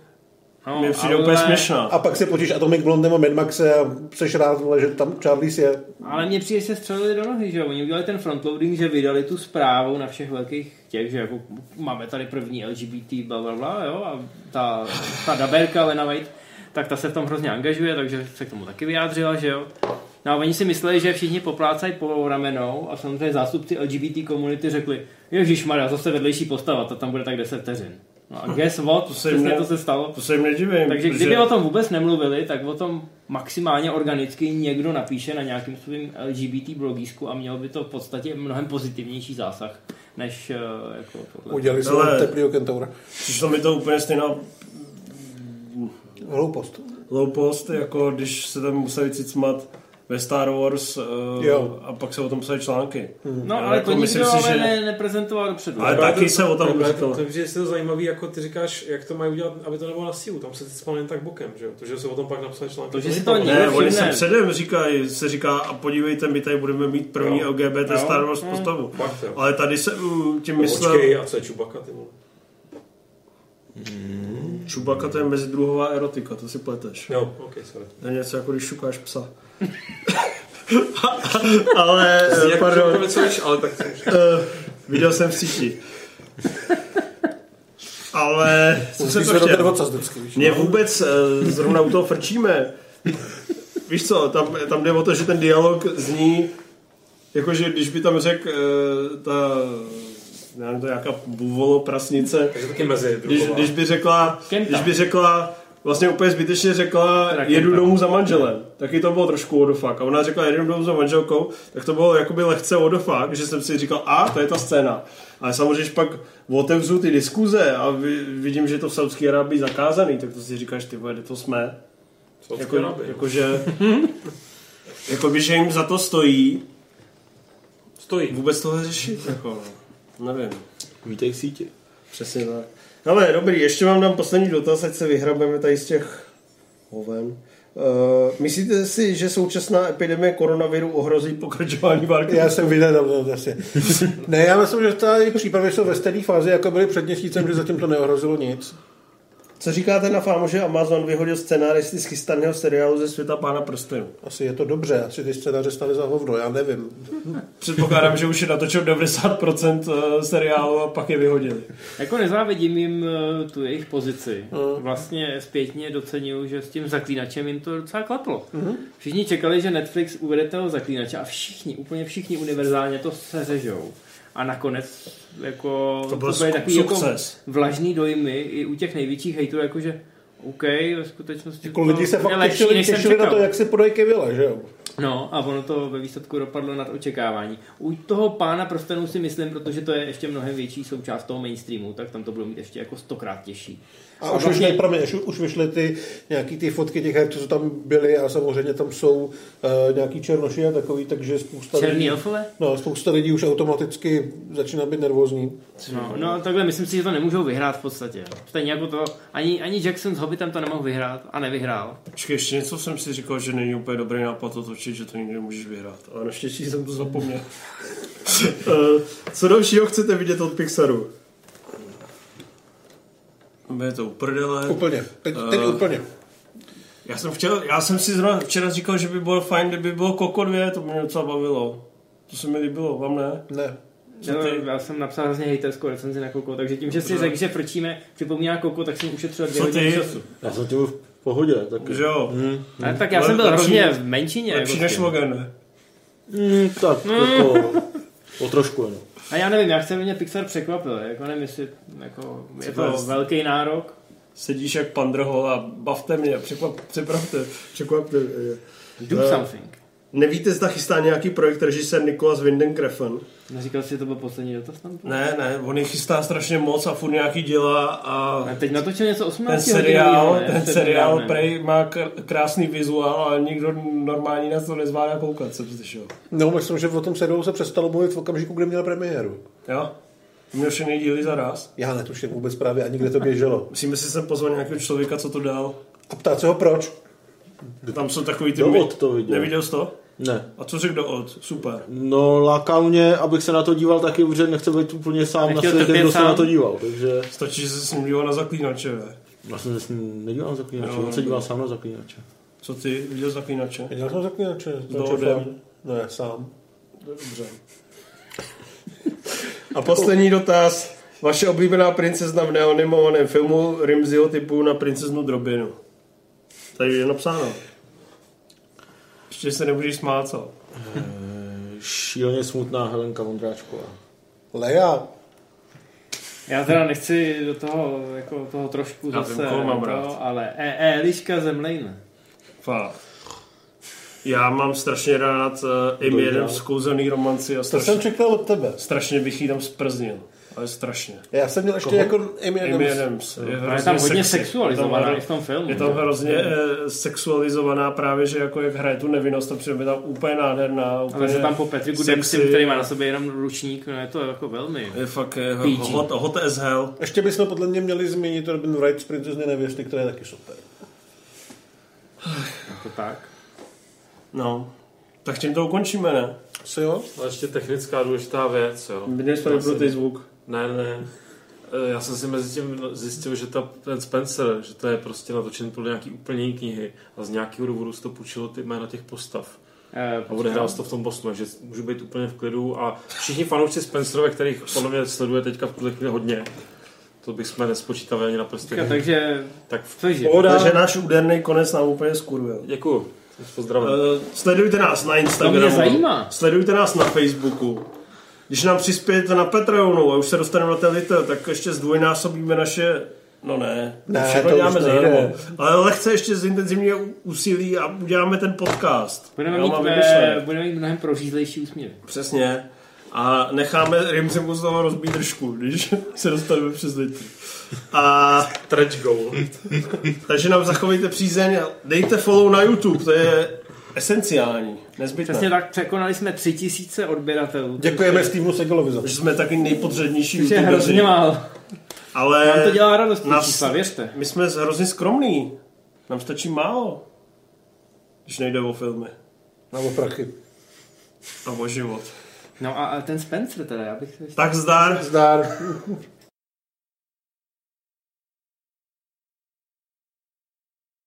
No, mě přijde ale- úplně směšná. A pak se potíš Atomic Blondem a Mad Maxe a seš rád, že tam Charlize je. Ale mě přijde, že se střelili do nohy, že jo? Oni udělali ten frontloading, že vydali tu zprávu na všech velkých těch, že jako máme tady první LGBT, bla, bla, bla, jo? A ta, ta daberka Lena White, tak ta se v tom hrozně angažuje, takže se k tomu taky vyjádřila, že jo? No a oni si mysleli, že všichni poplácají po ramenou a samozřejmě zástupci LGBT komunity řekli, Ježíš Maria, zase vedlejší postava, ta tam bude tak 10 vteřin. No a guess what? To se Přesně ne- to se stalo. To se jim nedivím. Takže protože- kdyby o tom vůbec nemluvili, tak o tom maximálně organicky někdo napíše na nějakým svým LGBT blogísku a mělo by to v podstatě mnohem pozitivnější zásah, než eh, jako tohle. Udělali si Ale- teplýho kentaura. Přišlo mi to úplně stejná Hloupost. low post, jako když se tam museli cicmat ve Star Wars uh, Jo. a pak se o tom psali články. No, Ale ale jako to myslím nikdo si, ale že- ne, neprezentoval dopředu. Ale taky se o tom říkalo. To, takže je to zajímavý, jako ty říkáš, jak to mají udělat, aby to nebylo na sílu. Tam se ty spal jen tak bokem, že jo? To, že se o tom pak napsali články. To, že si to Ne, oni se předem říkají, se říká, a podívejte, my tady budeme mít první Jo. LGBT Jo. Star Wars postavu. Fakt, jo. Ale tady se mm, tím No, myslel... Počkej, a co je Čubaka, ty vole? Čubaka to je mezidruhová erotika, to si pleteš. Jo, ok, sorry. To je něco jako když šukáš psa. ale, Zní jako pardon, Čubaka, co víš, ale tak Eh, viděl jsem v síti. Ale co jsem to se chtěl? Mě no. vůbec eh, zrovna u toho frčíme. Víš co, tam, tam jde o to, že ten dialog zní, jakože když by tam řekl eh, ta, nevím, to je nějaká buvolo prasnice, Takže taky mezi když, když by řekla, Kenta. když by řekla, vlastně úplně zbytečně řekla, Teda jedu Kenta. domů za manželem, taky to bylo trošku fuck. A ona řekla, jedu domů za manželkou, tak to bylo jakoby lehce fuck, že jsem si říkal, a to je ta scéna. Ale samozřejmě, pak otevřu ty diskuze a vi- vidím, že je to v Saudské Arábii zakázaný, tak to si říkáš, ty vole, kde to jsme. Saudské Jako, Arábie. jakože, jakoby, že jim za to stojí Stojí. vůbec tohle řešit. Jako, no. Nevím. Vítej v síti. Přesně tak. Ale dobrý, ještě vám dám poslední dotaz, ať se vyhrabeme tady z těch hoven. Uh, myslíte si, že současná epidemie koronaviru ohrozí pokračování války? Já jsem viděl, asi. Ne, já myslím, že tady přípravy jsou ve stejné fázi, jako byly před měsícem, že zatím to neohrozilo nic. Co říkáte na fámu, že Amazon vyhodil scénáristy z chystaného seriálu ze světa Pána prstenů? Asi je to dobře, asi ty scénáře staly za hovno, já nevím. Předpokládám, že už je natočil 90% seriálu a pak je vyhodili. Jako nezávidím jim eh, tu jejich pozici. Mm. Vlastně zpětně docenuju, že s tím zaklínačem jim to docela klaplo. Mhm. Všichni čekali, že Netflix uvede toho zaklínače a všichni, úplně všichni univerzálně to seřežou. A nakonec jako To byl byly takový jako vlažný dojmy i u těch největších hejtů, jakože OK, ve skutečnosti Jako lidi se fakt lepší, těšili, těšili na to, jak se podají Kevila, že jo? No a ono to ve výsledku dopadlo nad očekávání. U toho pána prstenů si myslím, protože to je ještě mnohem větší součást toho mainstreamu, tak tam to budou mít ještě jako stokrát těžší. A už, vyšly, promiň, už, už vyšly ty nějaký ty fotky těch herců, co tam byly a samozřejmě tam jsou uh, nějaký černoši a takový, takže spousta Černý lidí, elfové? no, spousta lidí už automaticky začíná být nervózní. No, no takhle myslím si, že to nemůžou vyhrát v podstatě. Stejně jako to, ani, ani Jackson s Hobbitem to nemohl vyhrát a nevyhrál. Počkej, ještě něco jsem si říkal, že není úplně dobrý nápad to točit, že to nikdy nemůžeš vyhrát. Ale naštěstí jsem to zapomněl. Eh, Co dalšího chcete vidět od Pixaru? Je to uprdele. Úplně, teď, teď Eh, úplně. Já jsem, chtěl, já jsem si zrovna včera říkal, že by bylo fajn, kdyby bylo Koko 2, to mě docela bavilo. To se mi líbilo, vám ne? Ne. No, ty? já jsem napsal hrozně hejterskou recenzi na Koko, takže tím, že si řekl, že frčíme, připomíná Koko, tak jsem ušetřil dvě Co hodiny ty? času. Já jsem tím v pohodě. Taky. Že jo? Mm. Ale tak já Ale jsem byl lepší- hrozně v menšině. Lepší jako než. Logan, ne? Mm, tak, Mm. jako, o trošku jenom. A já nevím, jak se mě Pixar překvapil, jako nevím, jestli jako, je to Super. velký nárok. Sedíš jak pan Drhol a bavte mě, překvap, připravte, překvapte. mě. Do something. Nevíte, zda chystá nějaký projekt režisér Nicholas Winden Kreffen? Neříkal jsi, že to byl poslední dotaz tam? Ne, ne, on jich chystá strašně moc a furt nějaký dělá a A teď natočil něco 18 ten seriál, hodinovýho, ne? ten seriál prej má kr- krásný vizuál, ale nikdo normální na to nezvládá koukat, jsem slyšel. No, myslím, že o tom seriálu se přestalo mluvit v okamžiku, kdy měl premiéru. Jo? Měl všechny díly za raz. Já netuším vůbec právě ani kde to běželo. Musíme si sem pozvat nějakého člověka, co to dal. A ptát se ho proč? Tam jsou takový ty... Dovod to viděl. Neviděl jsi to? Ne. A co řekl do od? Super. No, lákal mě, abych se na to díval taky, protože nechce být úplně sám na Nechtěl světě, trpět kdo se na to díval, takže... Stačí, že se s ním díval na zaklínače, ne? Já jsem se s ním nedíval na zaklínače, Jo, on se no. díval sám na zaklínače. Co ty? Viděl zaklínače? Viděl jsem zaklínače. S fajn. Ne, sám. Dobře. A poslední dotaz. Vaše oblíbená princezna v neanimovaném filmu Rimziho typu na princeznu Drobinu. Tady je napsáno. Ještě se nebudeš smát, co? Šíleně smutná Helenka Vondráčková. Lea. Já teda nechci do toho, jako toho trošku Já zase, vím, mám rád. ale e, e, Eliška Zemlejna. Fakt. Já mám strašně rád uh, z kouzelný romanci a To jsem strašně, čekal od tebe. strašně bych jí tam sprznil. Ale strašně. Já jsem měl ještě Koho? jako Amy Adams. Amy Adams. Ale je hrozně tam hodně sexy. sexualizovaná Je tam v tom filmu, Je tam že? hrozně eh, sexualizovaná právě, že jako jak hraje tu nevinnost, to přijde tam úplně nádherná. Úplně Ale se tam po Patricku Dempsey, který má na sobě jenom ručník, no je to jako velmi... Je fakt je PG. hot, hot as hell. Ještě bychom podle mě měli zmínit Robin Wright z Princezny nevěsty, která je taky super. Jako tak. No. Tak tím to ukončíme, ne? Asi jo? A ještě technická důležitá věc, jo. Měli jsme Já vypnutý jsem- zvuk. Ne, ne. Eh, Já jsem si mezi tím zjistil, že ta, ten Spencer, že to je prostě natočen podle nějaký úplně jiný knihy a z nějakého důvodu se to půjčilo ty jména těch postav. Eh, A odehrál se to v tom Bostonu, takže můžu být úplně v klidu a všichni fanoušci Spencerové, kterých podle mě sleduje teďka v tuhle chvíli hodně, to bychom nespočítali ani na prsty. Říká, takže... Tak Cože? pohoda. Takže náš úderný konec nám úplně skurvil. Děkuju. Pozdravím. Uh, sledujte nás na Instagramu. To mě zajímá. Sledujte nás na Facebooku. Když nám přispějete na Patreonu a už se dostaneme na ten litr, tak ještě zdvojnásobíme naše... No ne, Ne, všechno to už děláme zadarmo. Ale lehce ještě zintenzivně úsilí a uděláme ten podcast. Budeme mít, vymyšlené. budeme mít mnohem prožízlejší úsměvy. Přesně. A necháme Rimsemu z toho rozbít držku, když se dostaneme přes litr. A... Stretch goal. Takže nám zachovejte přízeň a dejte follow na YouTube, to je esenciální, nezbytné. Přesně tak, překonali jsme tři tisíce odběratelů. Děkujeme Stevenu Segalovi za to. Že jsme taky nejpodřadnější Což je youtubeři. hrozně málo. Ale Nám to dělá radost, nás- čísla, věřte. My jsme hrozně skromní. Nám stačí málo. Když nejde o filmy. A o prachy. A o život. No a, a ten Spencer teda, já bych... Tak zdar. Zdar.